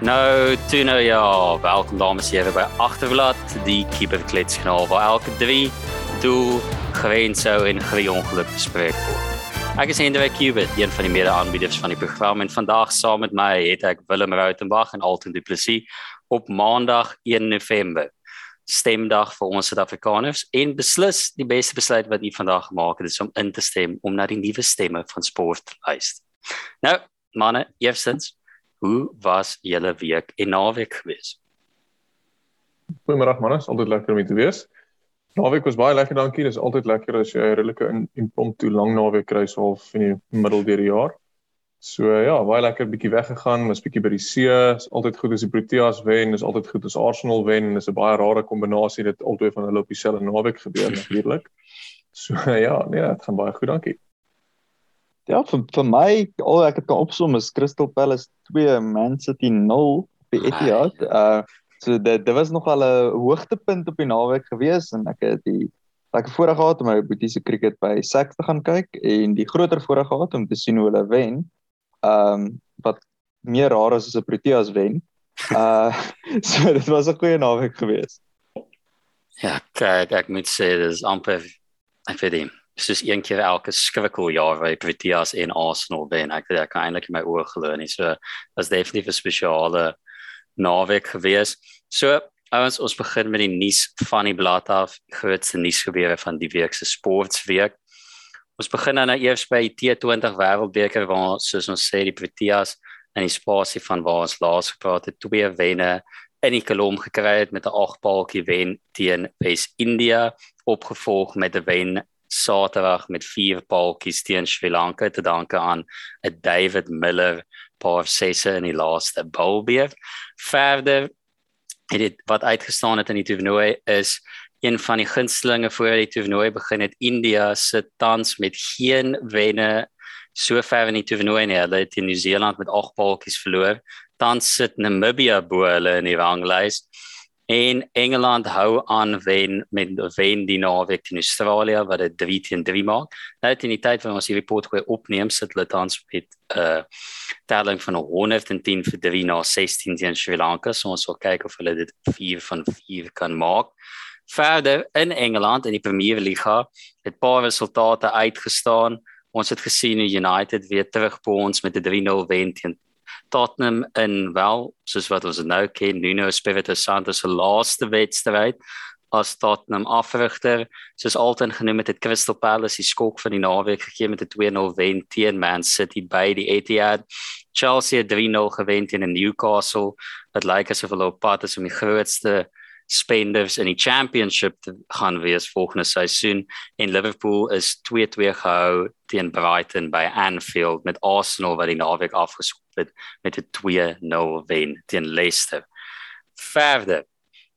Nou, toe nou ja, welkom dames en here by Agterblad, die Keeper Klets kanaal waar elke 3 doel gewend sou en geen ongeluk bespreek word. Ek is Hendrik Kubit, een van die mede-aanbieders van die program en vandag saam met my het ek Willem Rautenbach en Alton Du Plessis op Maandag 1 November. Stemdag vir ons Suid-Afrikaners en beslis die beste besluit wat u vandag gemaak het is om in te stem om na die nuwe stemme van sport te luister. Nou, manne, eerstens Hoe was julle week en naweek gewees? Goeiemôre manne, is altyd lekker om hier te wees. Naweek was baie lekker, dankie. Dis altyd lekker as jy 'n redelike impromptu lang naweek kry so half in die middel deur die jaar. So ja, baie lekker bietjie weggegaan, was bietjie by die see. Is altyd goed as die Proteas wen, is altyd goed as Arsenal wen. Dis 'n baie rare kombinasie dit albei van hulle op dieselfde naweek gebeur natuurlik. So ja, nee, dit gaan baie goed, dankie. Ja, vir vir my, al ek het kan opsom is Crystal Palace 2 Man City 0 op die Etihad. Uh so dit dit was nog al 'n hoogtepunt op die naweek gewees en ek het die ek het voorreg gehad om my boetie se cricket by Sax te gaan kyk en die groter voorreg gehad om te sien hoe hulle wen. Um wat meer rar is as 'n Proteas wen. Uh so dit was 'n goeie naweek gewees. Ja, kyk, ek moet sê dis amper ek vir die soos een keer elke skrikkeljaar by Proteas en Arsenal wen. Ek ek kan eintlik my oë glo nie. So was definitief 'n spesiale naweek gewees. So ons ons begin met die nuus van die blad af, grootste nuusgebeure van die week se sportweek. Ons begin dan nou eers by T20 Wêreldbeker waar soos ons sê die Proteas in die spasie van waar ons laas gepraat het, twee wenne in die kolom gekry het met 'n 8 balkie wen teen Wes-Indië opgevolg met 'n wen Saterdag met vier paaltjies teen Sri Lanka te danke aan 'n David Miller paar sesse in die laaste bowlbeer. Verder het dit wat uitgestaan het in die toernooi is een van die gunstelinge voor die toernooi begin het India se tans met geen wenne sover in die toernooi nie. Hulle het in Nieu-Seeland met 8 paaltjies verloor. Tans sit Namibia bo hulle in die ranglys. En Engeland hou aan wen met wen die naweek teen Australië wat dit 3 teen 3 maak. Nou in die tyd wanneer ons hierdie pot gooi opneem sit hulle tans met 'n uh, telling van 110 vir 3 na 16 teen Sri Lanka. So ons sal kyk of hulle dit 4 van 4 kan maak. Verder in Engeland in die Premier Liga het paar resultate uitgestaan. Ons het gesien hoe United weer terug by ons met 'n 3-0 wen teen Tottenham in wel soos wat ons nou ken Nuno Espirito Santo se laaste wedstryd as Tottenham afrigter. Soos altyd genoem het het Crystal Palace die skok van die naweek gegee met 'n 2-0 wen teen Man City by die Etihad. Chelsea het 3-0 gewen teen Newcastle. Wat lyk asof hulle op pad is om die grootste spenders in die championship gaan wees volgende seisoen en Liverpool is 2-2 gehou teen Brighton by Anfield met Arsenal wat die naweek afgeskop het met 'n 2-0 wen teen Leicester. Verder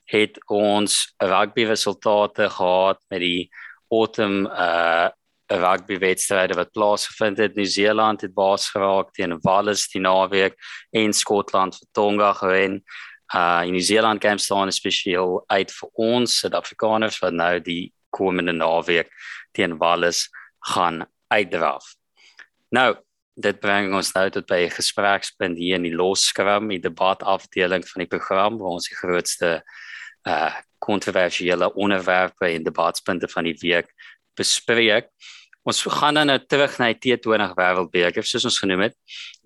het ons rugby resultate gehad met die autumn uh rugby wedstryde wat plaasgevind het. Nieu-Seeland het baas geraak teen Wales die naweek en Skotland vir Tonga gewen. Uh in Nieu-Seeland game staan spesiaal uit vir ons Suid-Afrikaners wat nou die komende naweek teen Wales gaan uitdraf. Nou, dit bring ons nou tot by 'n gesprekspunt hier in die loskram, die debatafdeling van die program waar ons die grootste uh kontroversiële onderwerpe en debatpunte van die week bespreek. Ons gaan dan nou terug na die T20 wêreldbeker soos ons genoem het.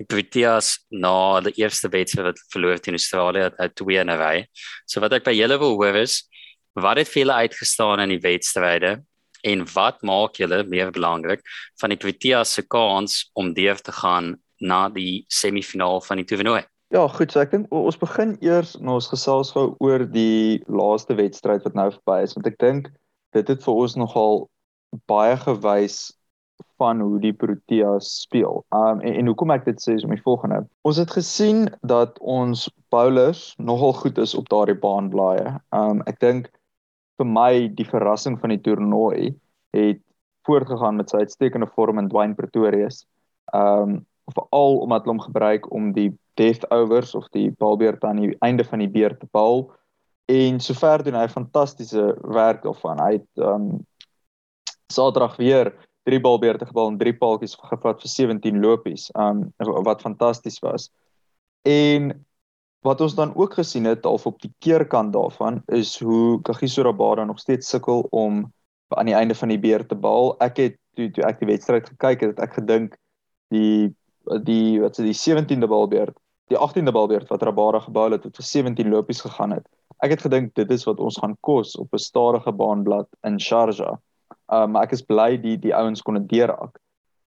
Die Proteas na die eerste wedstryd wat verloor teen Australië het uit twee in 'n ry. So wat ek by julle wil hoor is wat het vir julle uitgestaan in die wedstryde en wat maak julle meer belangrik van die Proteas se kans om deur te gaan na die semifinaal van die toernooi? Ja, goed, so ek dink ons begin eers na ons gesels gou oor die laaste wedstryd wat nou verby is want ek dink dit het vir ons nogal baie gewys van hoe die Proteas speel. Um en, en hoekom ek dit sê is om die volgende. Ons het gesien dat ons bowlers nogal goed is op daardie baan blaaie. Um ek dink vir my die verrassing van die toernooi het voortgegaan met sy uitstekende vorm in Dwayne Pretorius. Um, veral omdat hulle hom gebruik om die death overs of die balbeurt aan die einde van die beurt te bal en sover doen hy fantastiese werk daarvan. Hy het um, Saterdag weer drie balbeurte gebal en drie paaltjies gevat vir 17 lopies. Um wat fantasties was. En wat ons dan ook gesien het half op die keerkant daarvan is hoe Kagiso Rabada nog steeds sukkel om aan die einde van die beurt te bal. Ek het toe toe ek die wedstryd gekyk het, het ek gedink die die wat se die 17de balbeurt, die 18de balbeurt wat Rabada gebou het, het vir 17 lopies gegaan het. Ek het gedink dit is wat ons gaan kos op 'n stadige baanblad in Sharjah. Um ek is bly die die ouens kon dit deurraak.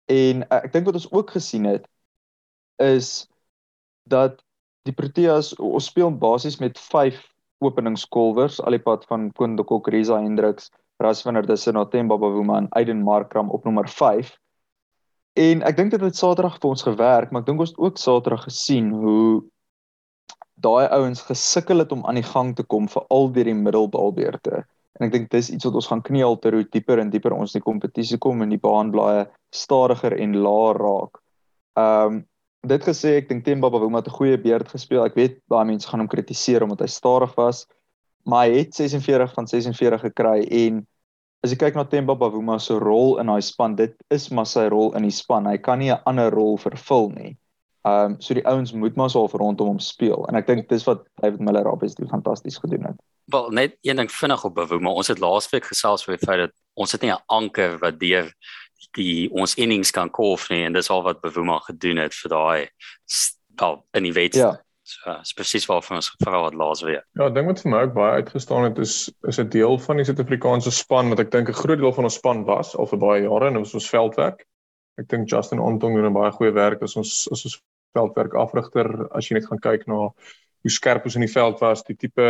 En uh, ek dink wat ons ook gesien het is dat die Proteas ons speel basies met 5 openingskolwers alipad van Kondokok, Reza Hendriks, Rasviner Dusse, Notemba Bavuma en Aiden Markram op nommer 5. En ek dink dit het Saterdag vir ons gewerk, maar ek dink ons het ook Saterdag gesien hoe daai ouens gesukkel het om aan die gang te kom vir al die middelbalbeurte. En ek dink dis iets wat ons gaan kniel ter hoe dieper en dieper ons in die kompetisie kom en die baanblaaie stadiger en laer raak. Ehm um, dit gesê ek dink Themba Bavuma het 'n goeie beurt gespeel. Ek weet baie mense gaan hom kritiseer omdat hy stadig was, maar hy het 46 van 46 gekry en as jy kyk na Themba Bavuma se rol in daai span, dit is maar sy rol in die span. Hy kan nie 'n ander rol vervul nie. Ehm um, so die ouens moet maar so rondom hom speel en ek dink dis wat David Miller op is doen fantasties gedoen het. Wel net een ding vinnig op Bavuma. Ons het laasweek gesels oor die feit dat ons het nie 'n anker wat deur die ons innings kan kolf nie en dis al wat Bavuma gedoen het vir daai wel in die wet. Ja. So, spesifies waar vir ons veral wat laas weer. Ja, ek dink wat vir my ook baie uitgestaan het is is 'n deel van die Suid-Afrikaanse span wat ek dink 'n groot deel van ons span was al vir baie jare en dit was ons veldwerk. Ek dink Justin Ontong doen 'n baie goeie werk as ons as ons veldwerk afrigter as jy net gaan kyk na hoe skerp ons in die veld was, die tipe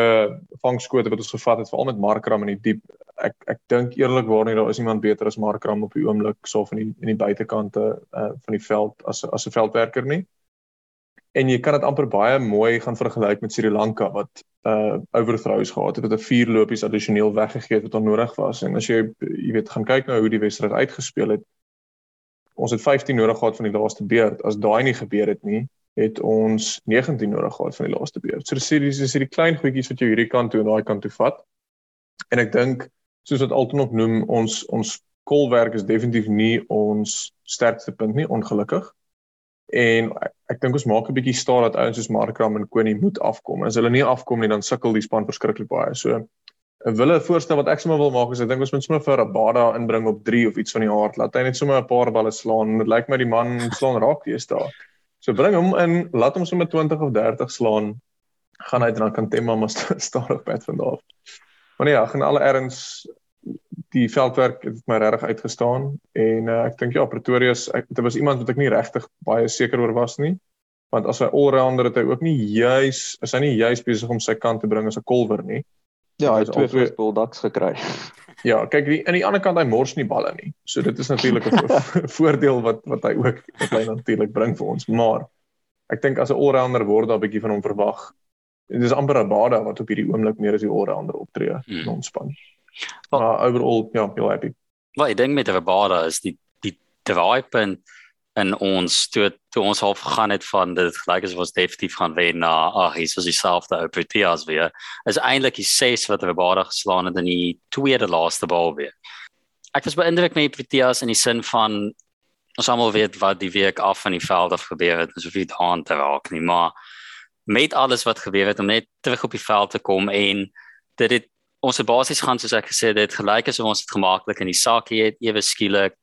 vangskote wat ons gevat het, veral met Markram in die diep. Ek ek dink eerlikwaar nie daar is iemand beter as Markram op die oomblik so van die in die buitekante uh, van die veld as as 'n veldwerker nie. En jy kan dit amper baie mooi gaan vergelyk met Sri Lanka wat uh overthrows gehad het met 'n vier lopies addisioneel weggegee wat onnodig was en as jy jy weet gaan kyk na hoe die wedstryd uitgespeel het ons het 15 nodig gehad van die laaste beurt as daai nie gebeur het nie het ons 19 nodig gehad van die laaste beurt. So dis hierdie is hierdie klein goedjies wat jy hierdie kant toe en daai kant toe vat. En ek dink soos wat Alton ook noem, ons ons kolwerk is definitief nie ons sterkste punt nie, ongelukkig. En ek, ek dink ons maak 'n bietjie staat dat ouens soos Markram en Koning moet afkom. As hulle nie afkom nie, dan sukkel die span verskriklik baie. So 'n wille voorstel wat ek sommer wil maak is ek dink ons moet sommer vir Rabada inbring op 3 of iets van die aard. Laat hy net sommer 'n paar balle slaan. Dit lyk my die man slaan raak weer daar. So bring hom in, laat hom sommer 20 of 30 slaan. Gaan hy dan kan Temma maar stadig pad van daar. Maar nee, gaan alle erns die veldwerk het my regtig uitgestaan en uh, ek dink ja Pretoria is dit was iemand wat ek nie regtig baie seker oor was nie want as hy allrounder het hy ook nie juis is hy nie juis besig om sy kant te bring as 'n kolwer nie ja hy het twee first bulldogs gekry Ja, kyk die aan die ander kant hy mors nie balle nie. So dit is natuurlik 'n voordeel wat wat hy ook wat hy natuurlik bring vir ons. Maar ek dink as 'n allrounder word daar 'n bietjie van hom verwag. Dit is amper 'n bada wat op hierdie oomblik meer as die allrounder optree hmm. in ons span. Maar overall ja, heel happy. Wat ek dink met Rabada is die die draaipunt en ons toe toe ons half gegaan het van dit gelyk as ons definitief gaan wen na ag hier is dieselfde ou Proteas weer is eintlik die ses wat we baie geslaan het in die tweede laaste bal weer. Ek was beïndruk met Proteas in die sin van ons almal weet wat die week af van die veld af gebeur het so vir aan te raak nie maar met alles wat gebeur het om net terug op die veld te kom en dit het ons basies gaan soos ek gesê het gelyk as ons het gemaklik in die sakkie het ewe skielik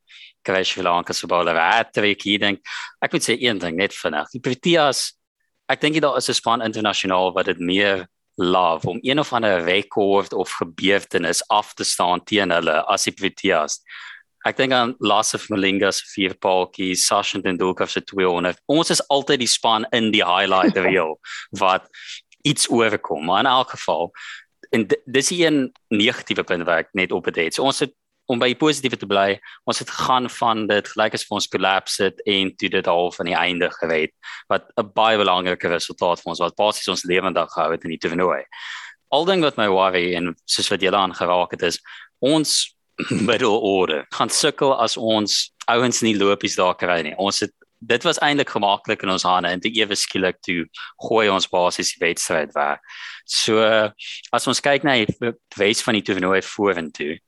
kry Sri Lanka se bowler hattrick hier dink ek moet sê een ding net vinnig die Proteas ek dink daar is 'n span internasionaal wat dit meer love om een of ander rekord of gebeurtenis af te staan teen hulle as die Proteas. Ek dink aan Lasif Malinga se vier paltjies Sachin Tendulkar se 200 ons is altyd die span in die highlight reel wat iets oorkom maar in elk geval en dis hier 'n negatiewe punt wat ek net op het. So ons het om by positief te bly, ons het gegaan van dit gelyk as vir ons collapse het en toe dit al van die einde gered wat 'n baie belangrike resultaat vir ons wat basies ons lewendig gehou het in die toernooi. Al ding wat my worry en soos wat julle aangeraak het is ons middle order gaan sukkel as ons ouens nie lopies daar kry nie. Ons het dit was eintlik gemaklik in ons hande en te ewe skielik toe gooi ons basies die wedstryd weg. So as ons kyk na die wes van die toernooi vorentoe,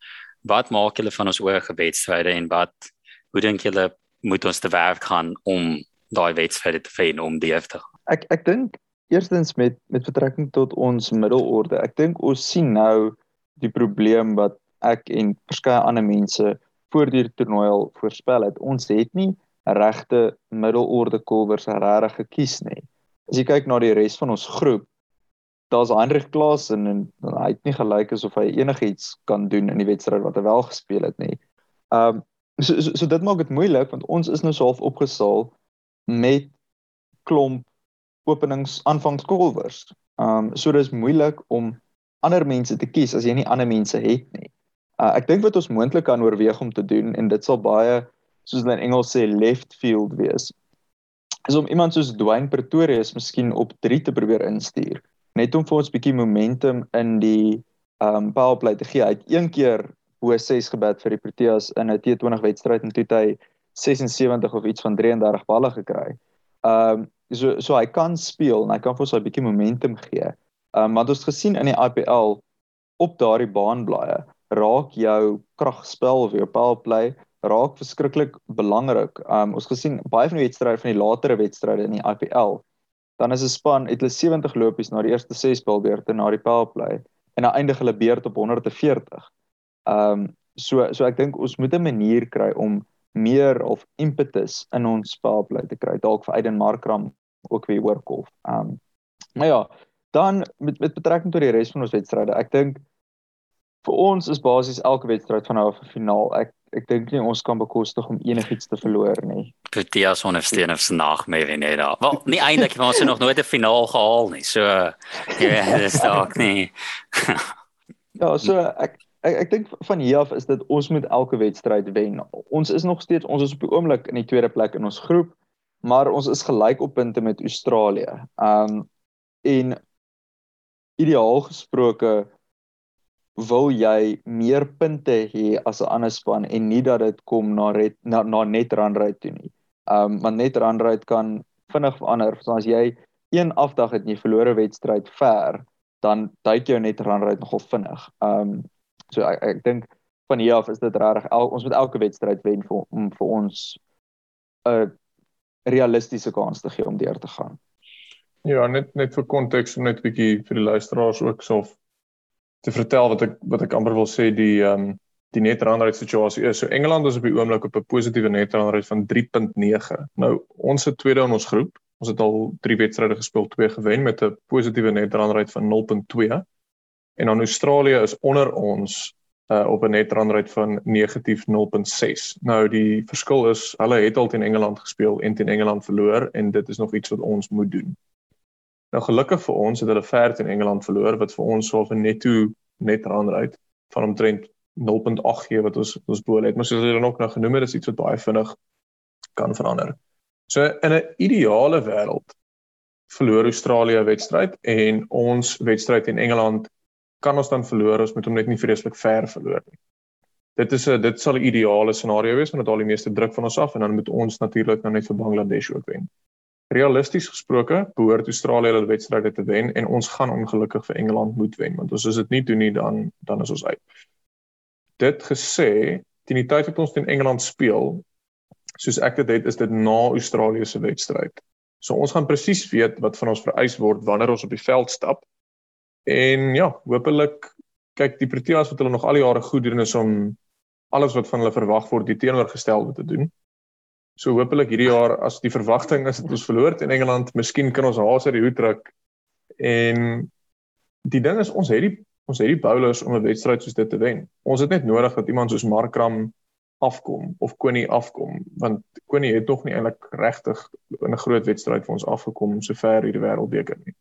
wat maak julle van ons oorige wedstryde en wat hoe dink julle moet ons te werk gaan om daai wedstryde te wen om die te Ek ek dink eerstens met met betrekking tot ons middelorde. Ek dink ons sien nou die probleem wat ek en verskeie ander mense voor die toernooi al voorspel het. Ons het nie regte middelorde kolwers regtig gekies nie. As jy kyk na die res van ons groep, daar's Heinrich Klaasen en hy het nie gelyk asof hy enigiets kan doen in die wedstryd wat hy wel gespeel het nie. Um so, so, so dit maak dit moeilik want ons is nou so half opgesaal met klomp openings aanvangskolwers. Um so dis moeilik om ander mense te kies as jy nie ander mense het nie. Uh, ek dink wat ons moontlik kan oorweeg om te doen en dit sal baie soos hulle in Engels sê left field wees. Is om iemand soos Dwayne Pretorius miskien op 3 te probeer instuur net om vir ons bietjie momentum in die um powerplay te gee. Hy het een keer bo 6 gebed vir die Proteas in 'n T20 wedstryd en toe hy 76 of iets van 33 balle gekry. Um so so hy kan speel en hy kan vir ons 'n bietjie momentum gee. Um want ons het gesien in die IPL op daardie baanblaaie raak jou kragspel of jou powerplay raak verskriklik belangrik. Um ons gesien baie van die wedstryde van die latere wedstryde in die IPL dan is 'n span het hulle 70 lopies na die eerste 6 spelbeurte na die powerplay en dan eindig hulle beurt op 140. Ehm um, so so ek dink ons moet 'n manier kry om meer of impetus in ons powerplay te kry dalk vir Aiden Markram ook weer oorkolf. Ehm um, maar ja, dan met met betrekking tot die res van ons wedstryde, ek dink vir ons is basies elke wedstryd van nou af 'n finaal. Ek ek dink nie ons kan bekostig om enigiets te verloor nie. Proteas ondersteun of se nagmerrie net daar. Wel, nie eintlik want ons het nog nooit 'n finaal gehaal nie. So ja, dis dalk nie. ja, so ek ek, ek dink van hier af is dit ons moet elke wedstryd wen. Ons is nog steeds ons is op die oomblik in die tweede plek in ons groep, maar ons is gelyk op punte met Australië. Um en ideaal gesproke wil jy meer punte hê as 'n ander span en nie dat dit kom na red, na, na net runrate toe nie. Um want net runrate kan vinnig verander. So as jy een afdag het en jy verloor 'n wedstryd ver, dan duik jou net runrate nogal vinnig. Um so ek, ek dink van hier af is dit regtig ons moet elke wedstryd wen vir om vir ons 'n realistiese kans te gee om deur te gaan. Ja, net net vir konteks om net 'n bietjie vir die luisteraars ook so te vertel wat ek wat ek amper wil sê die ehm um, die net randrate situasie is. So Engeland is op die oomblik op 'n positiewe net randrate van 3.9. Nou ons se tweede in ons groep. Ons het al 3 wedstryde gespeel, 2 gewen met 'n positiewe net randrate van 0.2. En dan Australië is onder ons uh, op 'n net randrate van negatief 0.6. Nou die verskil is hulle het al teen Engeland gespeel en teen Engeland verloor en dit is nog iets wat ons moet doen. Nou gelukkig vir ons het hulle ver teen Engeland verloor wat vir ons sou 'n netto net randrate van omtrent 0.8 gee wat ons ons bo het, maar soos hulle dan ook nou genoem het, is iets wat baie vinnig kan verander. So in 'n ideale wêreld verloor Australië 'n wedstryd en ons wedstryd in Engeland kan ons dan verloor ons moet hom net nie vreeslik ver verloor nie. Dit is 'n dit sal 'n ideale scenario wees want dit haal die meeste druk van ons af en dan moet ons natuurlik nou net vir Bangladesh ook wen realisties gesproke behoort Australië hulle wedstryde te wen en ons gaan ongelukkig vir Engeland moet wen want as ons dit nie doen nie dan dan is ons uit. Dit gesê, teen die tyd wat ons teen Engeland speel, soos ek dit het, is dit na Australië se wedstryd. So ons gaan presies weet wat van ons vereis word wanneer ons op die veld stap. En ja, hopelik kyk die Proteas wat hulle nog al die jare goed doen is om alles wat van hulle verwag word die teenoorgestelde te doen. So hopelik hierdie jaar as die verwagting is dat ons verloor teen Engeland, miskien kan ons haas uit die hoed trek. En die ding is ons het die ons het die bowlers om 'n wedstryd soos dit te wen. Ons het net nodig dat iemand soos Markram afkom of Konie afkom want Konie het tog nie eintlik regtig in 'n groot wedstryd vir ons afgekom sover hierdie wêreldbeker nie.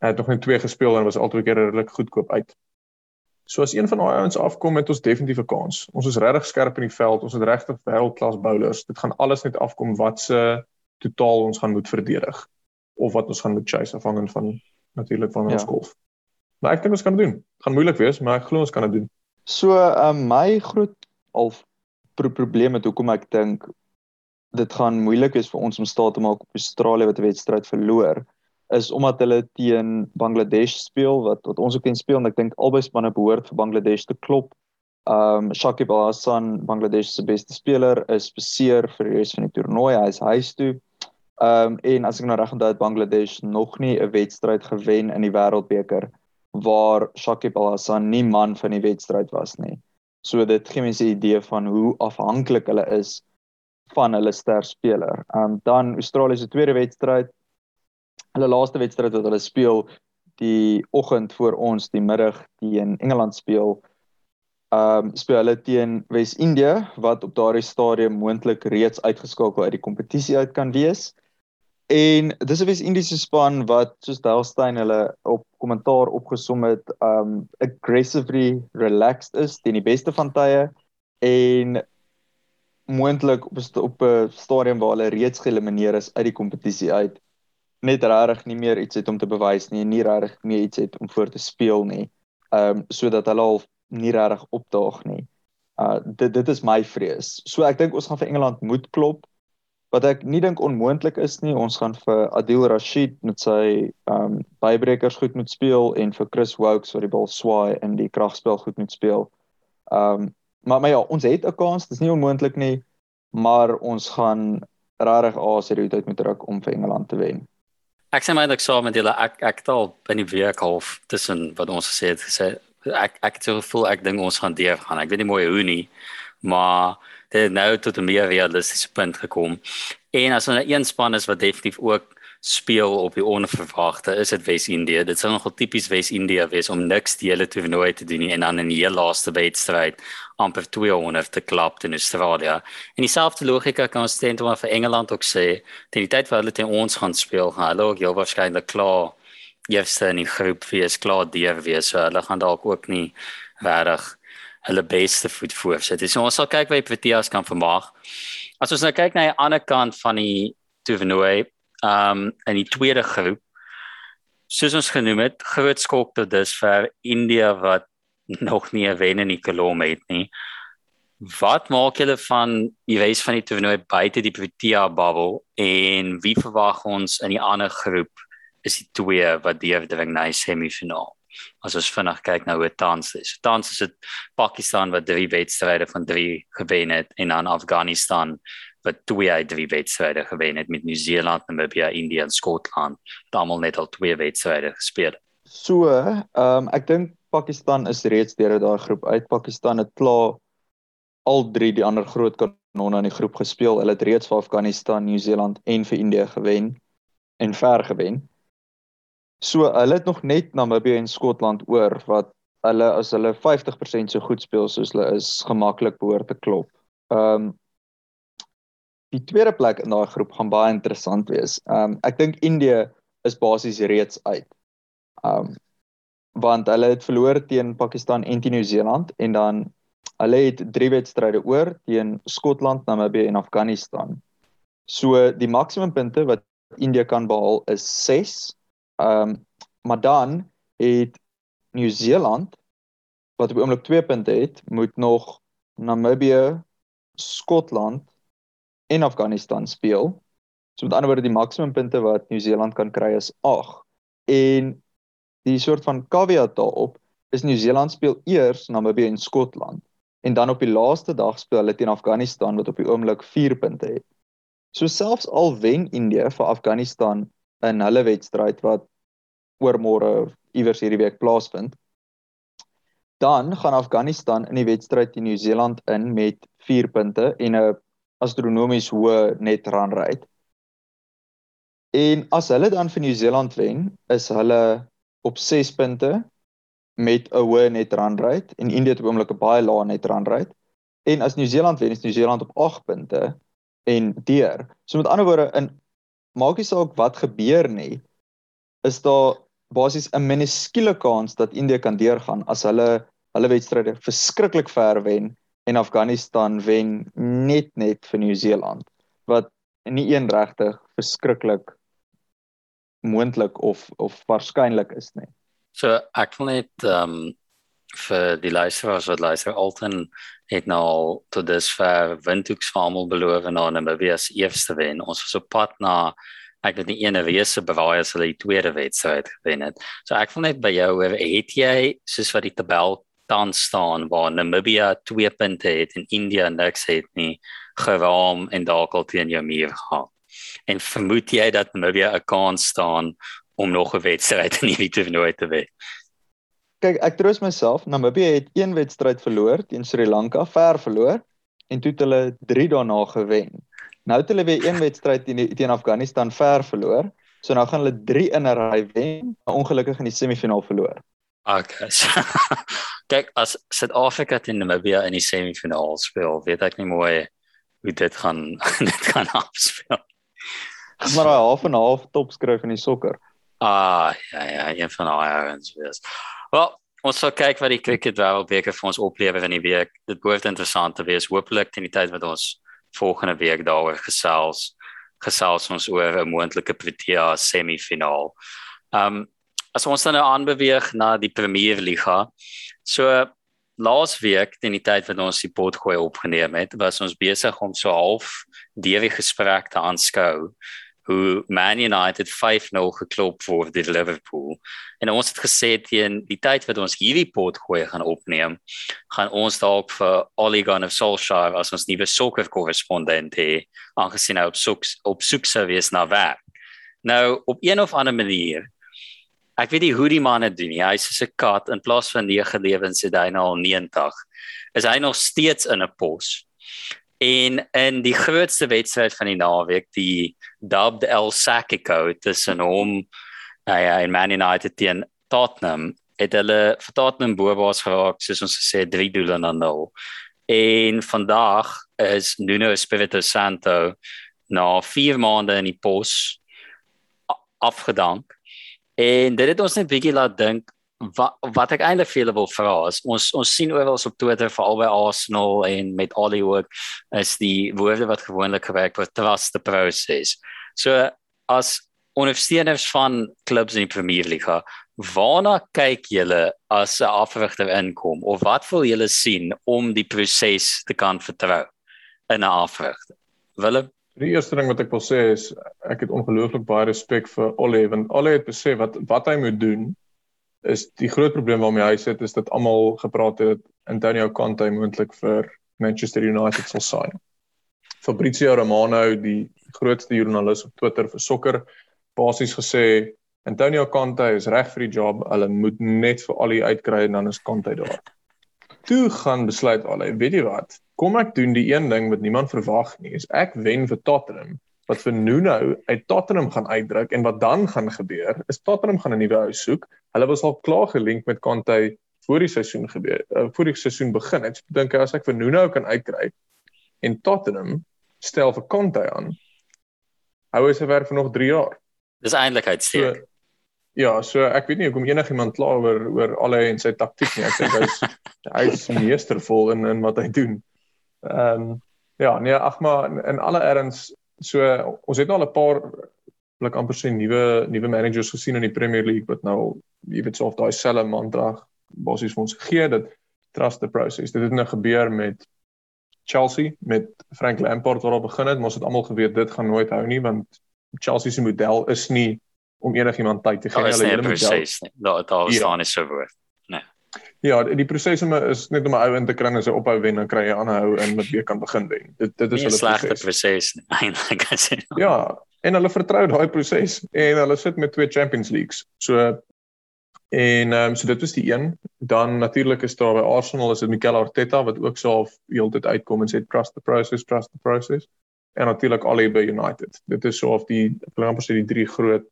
Hy het nog net twee gespeel en was altyd keer redelik goedkoop uit. So as een van daai ouens afkom het ons definitief 'n kans. Ons is regtig skerp in die veld. Ons het regtig wêreldklas bowlers. Dit gaan alles net afkom wat se totaal ons gaan moet verdedig of wat ons gaan moet chase afhangend van natuurlik van ons ja. golf. Maar ek dink ons kan dit doen. Dit gaan moeilik wees, maar ek glo ons kan dit doen. So, um, my groot al pro probleem met hoekom ek dink dit gaan moeilik wees vir ons om staat te maak op Australië wat 'n wedstryd verloor is omdat hulle teen Bangladesh speel wat wat ons ook ken speel en ek dink albei spanne behoort vir Bangladesh te klop. Um Shakib Al Hasan, Bangladesh se beste speler, is beseer vir die res van die toernooi. Hy is huis toe. Um, en as ek nou reg onthou het Bangladesh nog nie 'n wedstryd gewen in die Wêreldbeker waar Shakib Al Hasan nie man van die wedstryd was nie. So dit gee mense 'n idee van hoe afhanklik hulle is van hulle ster speler. Um, dan Australië se tweede wedstryd. Hulle laaste wedstryd wat hulle speel die oggend voor ons die middag teen Engeland speel ehm um, speel hulle teen Wes-Indië wat op daardie stadium moontlik reeds uitgeskakel uit die kompetisie uit kan wees. En dis 'n Wes-Indiese span wat soos Delstein hulle op kommentaar opgesom het, um aggressively relaxed is teen die beste van tye en moontlik op op 'n stadium waar hulle reeds geëlimineer is uit die kompetisie uit net regtig nie meer iets het om te bewys nie nie regtig meer iets het om voor te speel nie. Ehm um, sodat hulle al nie regtig opdaag nie. Uh dit dit is my vrees. So ek dink ons gaan vir Engeland moet klop. Wat ek nie dink onmoontlik is nie, ons gaan vir Adil Rashid met sy um bybrekers goed moet speel en vir Chris Wokes wat die bal swaai in die kragspel goed moet speel. Um maar maar ja, ons het 'n kans, dit is nie onmoontlik nie, maar ons gaan regtig aser uit moet druk om vir Engeland te wen. Ek sê my ek saam met julle ek ek het al in die week half tussen wat ons gesê het gesê ek ek het so gevoel ek dink ons gaan deur gaan. Ek weet nie mooi hoe nie, maar dit het nou tot 'n meer realistiese punt gekom. En as ons 'n een span is wat definitief ook speel op die onverwagte, is dit Wes-Indië. Dit sou nogal tipies Wes-Indië wees om niks die hele toernooi te doen nie en dan in die laaste wedstryd amper 200 te klap in Australië. En dieselfde logika kan ons teen toe vir Engeland ook sê, teen die tyd wat hulle teen ons gaan speel, gaan hulle ook heel waarskynlik klaar eerste in die groep wees klaar deur wees so hulle gaan dalk ook nie regtig hulle beste voet voorsit. So ons sal kyk wat Proteas kan vermaak. As ons nou kyk na die ander kant van die toernooi, um, in die tweede groep soos ons genoem het, groot skok tot dusver India wat nog nie 'n wen in die kolom het nie. Wat maak julle van die reis van die toernooi buite die Protea bubble en wie verwag ons in die ander groep? is die twee wat deurdring na die semifinaal. As ons vinnig kyk nou hoe tans is. Tans is dit Pakistan wat drie wedstryde van 3 gewen het en dan Afghanistan wat twee uit drie wedstryde gewen het met Nieu-Seeland, Namibië, Indië en Skotland. Almal net al twee wedstryde gespeel. So, ehm um, ek dink Pakistan is reeds deur daai groep uit. Pakistan het klaar al drie die ander groot kanonne in die groep gespeel. Hulle het reeds vir Afghanistan, Nieu-Seeland en vir Indië gewen en ver gewen. So hulle het nog net Namibië en Skotland oor wat hulle as hulle 50% so goed speel soos hulle is gemaklik behoort te klop. Ehm um, die tweede plek in daai groep gaan baie interessant wees. Ehm um, ek dink Indië is basies reeds uit. Ehm um, want hulle het verloor teen Pakistan en teen Nieu-Seeland en dan hulle het drie wedstryde oor teen Skotland, Namibië en Afghanistan. So die maksimum punte wat Indië kan behaal is Ehm um, maar dan het Nieu-Seeland wat op oomblik 2 punte het, moet nog Namibië, Skotland en Afghanistan speel. So met ander woorde die maksimum punte wat Nieu-Seeland kan kry is 8. En die soort van caveat daarop is Nieu-Seeland speel eers Namibië en Skotland en dan op die laaste dag speel hulle teen Afghanistan wat op die oomblik 4 punte het. So selfs al wen Indië vir Afghanistan in hulle wedstryd wat oormôre iewers hierdie week plaasvind. Dan gaan Afghanistan in die wedstryd teen Nieu-Seeland in met 4 punte en 'n astronomies hoë net run rate. En as hulle dan vir Nieu-Seeland wen, is hulle op 6 punte met 'n hoë net run rate en Indië het op oomblik 'n baie lae net run rate. En as Nieu-Seeland wen, is Nieu-Seeland op 8 punte en deur. So met ander woorde in maak nie saak wat gebeur nie, is daar basies 'n minuskiele kans dat Indië kan deurgaan as hulle hulle wedstryde verskriklik ver wen en Afghanistan wen net net vir Nieu-Seeland wat nie een regtig verskriklik moontlik of of waarskynlik is nie. So ek wil net ehm um, vir die luisteraars wat luister Alton het nou tot dusver Windhoeks almal beloof en dan 'n bewees eerste wen. Ons was op pad na ek het die ene wese bewaar as hulle die tweede wedstryd gewen het. So ek wil net by jou hoor, het jy soos wat die tabel tans staan waar Namibia 2 punte het en India niks het nie geraam en dalk al teen jou muur gaan. en vermoed jy dat Namibia 'n kans staan om nog 'n wedstryd in hierdie toernooi te wen? Kyk, ek troos myself, Namibia het een wedstryd verloor teen Sri Lanka, ver verloor en toe het hulle 3 daarna gewen. Nou het hulle weer een wedstryd teen teen Afghanistan ver verloor. So nou gaan hulle 3 in 'n ry wen, maar ongelukkig in die semifinaal verloor. Okay. So, kyk, as Suid-Afrika teen Namibia in die semifinaal speel, weet ek nie mooi hoe dit gaan dit gaan afspeel. Maar daai half en half topskryf in die sokker. Ah, ja ja, een van daai ouens wees. Wel, ons sal kyk wat die cricket wêreldbeker vir ons oplewer in die week. Dit behoort interessant te wees. Hoopelik teen die tyd wat ons volgende week daaroor gesels gesels ons oor 'n moontlike Protea semifinaal. Um as ons nou aanbeweeg na die Premier Liga. So laas week teen die tyd wat ons die pot gooi opgeneem het, was ons besig om so half die gesprek te aanskou hoe Man United 5-0 geklop word deur Liverpool. En ons het gesê teen die tyd wat ons hierdie pot gooi gaan opneem, gaan ons dalk vir Ole Gunnar Solskjaer as ons nuwe sokker korrespondent hê, aangesien hy op soek op soek sou wees na werk. Nou op een of ander manier Ek weet nie hoe die man dit doen nie. Hy's so 'n kat in plaas van 9 lewens het hy nou al 90. Is hy nog steeds in 'n pos? En in die grootste wedstryd van die naweek, die dubbed El Sacico tussen hom nou ja, en Man United teen Tottenham, het hulle vir Tottenham boebaas geraak, soos ons gesê 3 doele aan 0. En vandag is Nuno Espirito Santo na 4 maande in die pos afgedank. En dit het ons net bietjie laat dink wat wat ek eintlik vir julle wil vra is ons ons sien oral op Twitter veral by Arsenal en met Hollywood is die woorde wat gewoonlik gebruik word trust the process. So as ondersteuners van klubs in die Premier League, waarna kyk julle as 'n afrigter inkom of wat wil julle sien om die proses te kan vertrou in 'n afrigter? Willem Die eerste ding wat ek wil sê is ek het ongelooflik baie respek vir Ole want Ole het besef wat wat hy moet doen is die groot probleem waarmee hy sit is dat almal gepraat het Antonio Conte moontlik vir Manchester United sal sign. Fabrizio Romano, die grootste joernalis op Twitter vir sokker, basies gesê Antonio Conte is reg vir die job. Hulle moet net vir al die uitkry en dan is Conte daar. Toe gaan besluit al, weet jy wat? Kom ek doen die een ding wat niemand verwag nie, is ek wen vir Tottenham wat vir Nuno uit Tottenham gaan uitdruk en wat dan gaan gebeur is Tottenham gaan 'n nuwe huis soek. Hulle was al klaar gelink met Conte voor die seisoen gebeur. Uh, voor die seisoen begin. Ek dink as ek vir Nuno kan uitkry en Tottenham stel vir Conte aan. Hou hy se werk vir nog 3 jaar. Dis eintlik uitsteek. So, ja, so ek weet nie hoekom enigiemand kla oor oor al hy en sy taktik nie. Ek dink hy's hy's meestervol in in wat hy doen. Ehm um, ja, nee, ag maar in, in alle erns So ons het nou al 'n paar blik amper sê nuwe nuwe managers gesien in die Premier League wat nou jy weet so of daai selfe mantra basies vir ons gee dat trust the process. Dit het nou gebeur met Chelsea met Frank Lampard wat al begin het, maar ons het almal geweet dit gaan nooit hou nie want Chelsea se model is nie om enigiemand tyd te gee hulle hele model. Presies. Daar daar is dan is so woord. Ja, die proses om is net om 'n ou in te kry en sy ophou wen dan kry jy aanhou en met weer kan begin wen. Dit dit is hulle slegte proses eintlik as jy. Ja, en hulle vertrou daai proses en hulle sit met twee Champions Leagues. So en ehm um, so dit was die een. Dan natuurlik is daar by Arsenal is dit Mikel Arteta wat ook so heeltyd uitkom en sê trust the process, trust the process. En natuurlik al by United. Dit is so of die ek wil amper sê die drie groot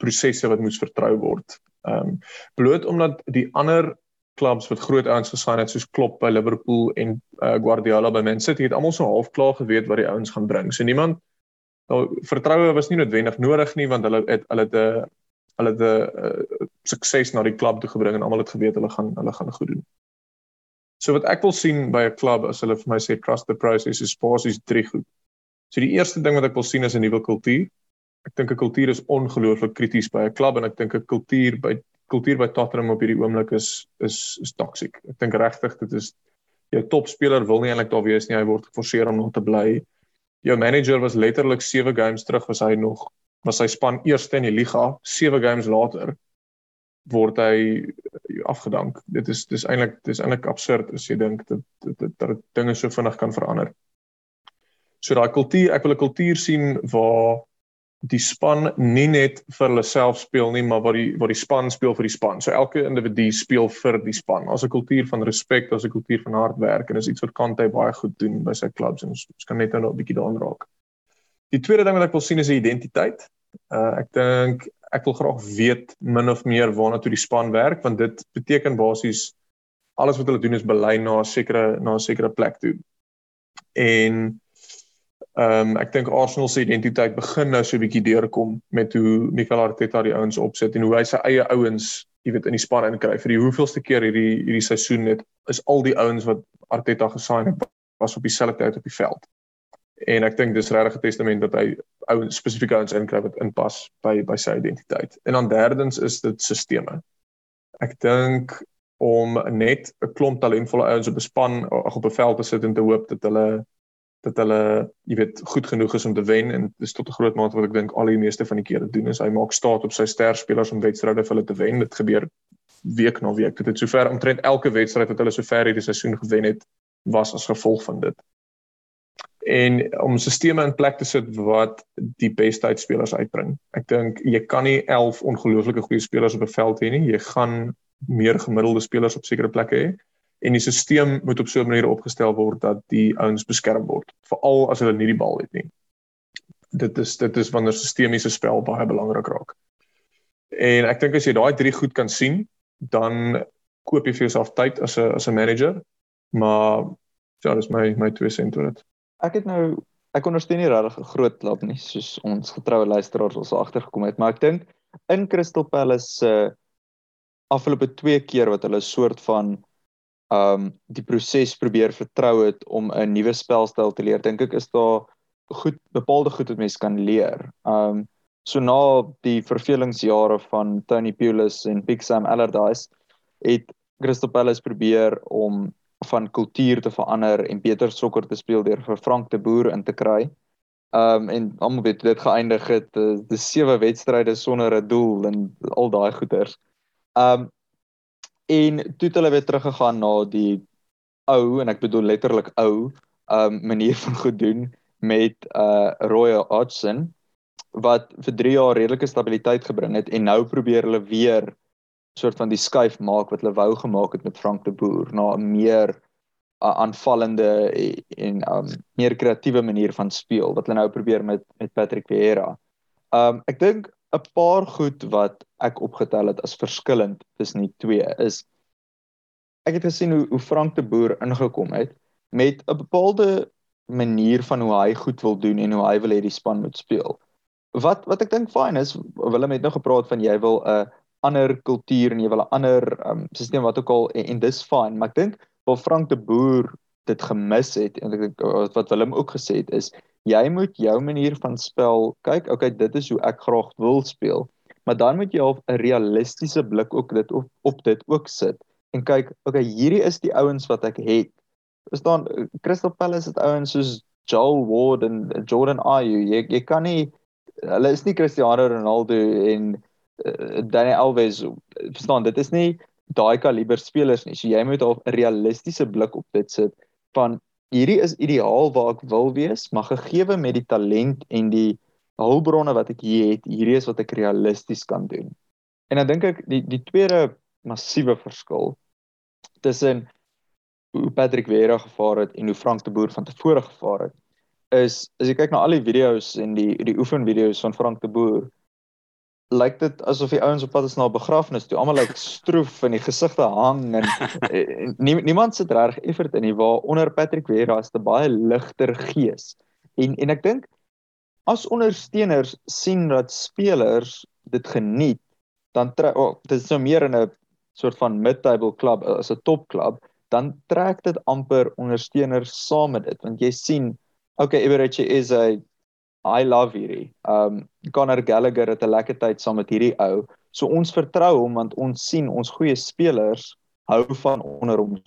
prosesse wat moes vertrou word. Ehm um, bloot omdat die ander clubs wat groot ouens gesign het soos Klopp by Liverpool en uh, Guardiola by Man City het almal so half klaar geweet wat die ouens gaan bring. So niemand nou vertroue was nie noodwendig nodig nie want hulle het hulle het 'n uh, hulle het 'n uh, sukses na die klub toe gebring en almal het geweet hulle gaan hulle gaan goed doen. So wat ek wil sien by 'n klub as hulle vir my sê trust the process is basies drie goed. So die eerste ding wat ek wil sien is 'n nuwe kultuur. Ek dink 'n kultuur is ongelooflik krities by 'n klub en ek dink 'n kultuur by kultuur by Tottenham op hierdie oomblik is is is toksiek. Ek dink regtig dit is jou topspeler wil nie eintlik daar wees nie. Hy word geforseer om nog te bly. Jou manager was letterlik 7 games terug was hy nog was sy span eerste in die liga. 7 games later word hy afgedank. Dit is dis eintlik dis eintlik absurd as jy dink dat dat dat dinge so vinnig kan verander. So daai kultuur, ek wil 'n kultuur sien waar die span nie net vir hulle self speel nie, maar waar die waar die span speel vir die span. So elke individu speel vir die span. As 'n kultuur van respek, as 'n kultuur van hard werk en is iets wat Kante baie goed doen by sy klubs en ons kan net nou 'n bietjie daaraan raak. Die tweede ding wat ek wil sien is 'n identiteit. Uh ek dink ek wil graag weet min of meer waarna toe die span werk want dit beteken basies alles wat hulle doen is belei na 'n sekere na 'n sekere plek toe. En Ehm um, ek dink Arsenal se identiteit begin nou so 'n bietjie deurkom met hoe Mikel Arteta die ouens opsit en hoe hy sy eie ouens, jy weet, in die span inkry. Vir die hoeveelste keer hierdie hierdie seisoen net is al die ouens wat Arteta gesign het was op dieselfde tyd op die veld. En ek dink dis regtig 'n testament dat hy ouens spesifieke ouens inkry wat inpas by by sy identiteit. En dan derdens is dit sisteme. Ek dink om net 'n klomp talentvolle ouens op 'n span of op 'n veld te sit en te hoop dat hulle dat hulle jy weet goed genoeg is om te wen en dis tot 'n groot mate wat ek dink al die meeste van die kere doen is hy maak staat op sy sterspelers om wedstryde vir hulle te wen. Dit gebeur week na week. Dit het sover omtrent elke wedstryd wat hulle sover hierdie seisoen gewen het was as gevolg van dit. En om sisteme in plek te sit wat die beste uitspelers uitbring. Ek dink jy kan nie 11 ongelooflike goeie spelers op 'n veld hê nie. Jy gaan meer gemiddelde spelers op sekere plekke hê en die stelsel moet op so 'n manier opgestel word dat die ouens beskerm word veral as hulle nie die bal het nie. Dit is dit is wanneer sistemiese spel baie belangrik raak. En ek dink as jy daai drie goed kan sien dan koop jy vir jouself tyd as 'n as 'n manager. Maar ja dis my my twee sent oor dit. Ek het nou ek ondersteun nie regtig 'n groot klub nie soos ons getroue luisteraars ons agtergekom het maar ek dink in Crystal Palace se uh, afgelope twee keer wat hulle 'n soort van um die proses probeer vertrou het om 'n nuwe spelstyl te leer. Dink ek is daar goed bepaalde goed wat mense kan leer. Um so na die vervelingsjare van Tony Pulis en Big Sam Allardyce het Crystal Palace probeer om van kultuur te verander en beter sokker te speel deur vir Frank de Boer in te kry. Um en almal weet dit geëindig het uh, die sewe wedstryde sonder 'n doel en al daai goeters. Um en toe het hulle weer teruggegaan na die ou en ek bedoel letterlik ou um manier van goed doen met uh Roy Hodgson wat vir 3 jaar redelike stabiliteit gebring het en nou probeer hulle weer soort van die skuif maak wat hulle wou gemaak het met Frank de Boer na 'n meer uh, aanvallende en um meer kreatiewe manier van speel wat hulle nou probeer met met Patrick Vieira. Um ek dink 'n paar goed wat ek opgetel het as verskillend tussen die twee is ek het gesien hoe hoe Frank de Boer ingekom het met 'n bepaalde manier van hoe hy goed wil doen en hoe hy wil hê die span moet speel. Wat wat ek dink fyn is, Willem het nou gepraat van jy wil 'n ander kultuur en jy wil 'n ander um, stelsel wat ook al en, en dis fyn, maar ek dink wat Frank de Boer dit gemis het en ek dink wat Willem ook gesê het is jy moet jou manier van spel kyk okay dit is hoe ek graag wil speel maar dan moet jy op 'n realistiese blik ook dit op, op dit ook sit en kyk okay hierdie is die ouens wat ek het. Verstaan Crystal Palace het ouens soos Joel Ward en Jordan Ayew. Jy jy kan nie hulle is nie Cristiano Ronaldo en uh, Dani Alves verstaan dit is nie daai kaliber spelers nie. So jy moet op 'n realistiese blik op dit sit van hierdie is ideaal waar ek wil wees, maar gegee met die talent en die hulpbronne wat ek hier het, hierdie is wat ek realisties kan doen. En dan dink ek die die tweede massiewe verskil tussen hoe Patrick Vieira gevaar het en hoe Frank de Boer van tevore gevaar het is as jy kyk na al die video's en die die oefenvideo's van Frank de Boer lyk dit asof die ouens op pad is na 'n begrafnis toe. Almal lyk stroef en die gesigte hang en, en nie, niemand sit reg effort in nie waar onder Patrick Vieira is 'n baie ligter gees. En en ek dink as ondersteuners sien dat spelers dit geniet, dan oh, dit is nou meer in 'n soort van mid-table klub as 'n topklub, dan trek dit amper ondersteuners saam met dit want jy sien okay Everett is 'n I love hierdie. Um Conor Gallagher het 'n lekker tyd saam met hierdie ou. So ons vertrou hom want ons sien ons goeie spelers hou van onder hom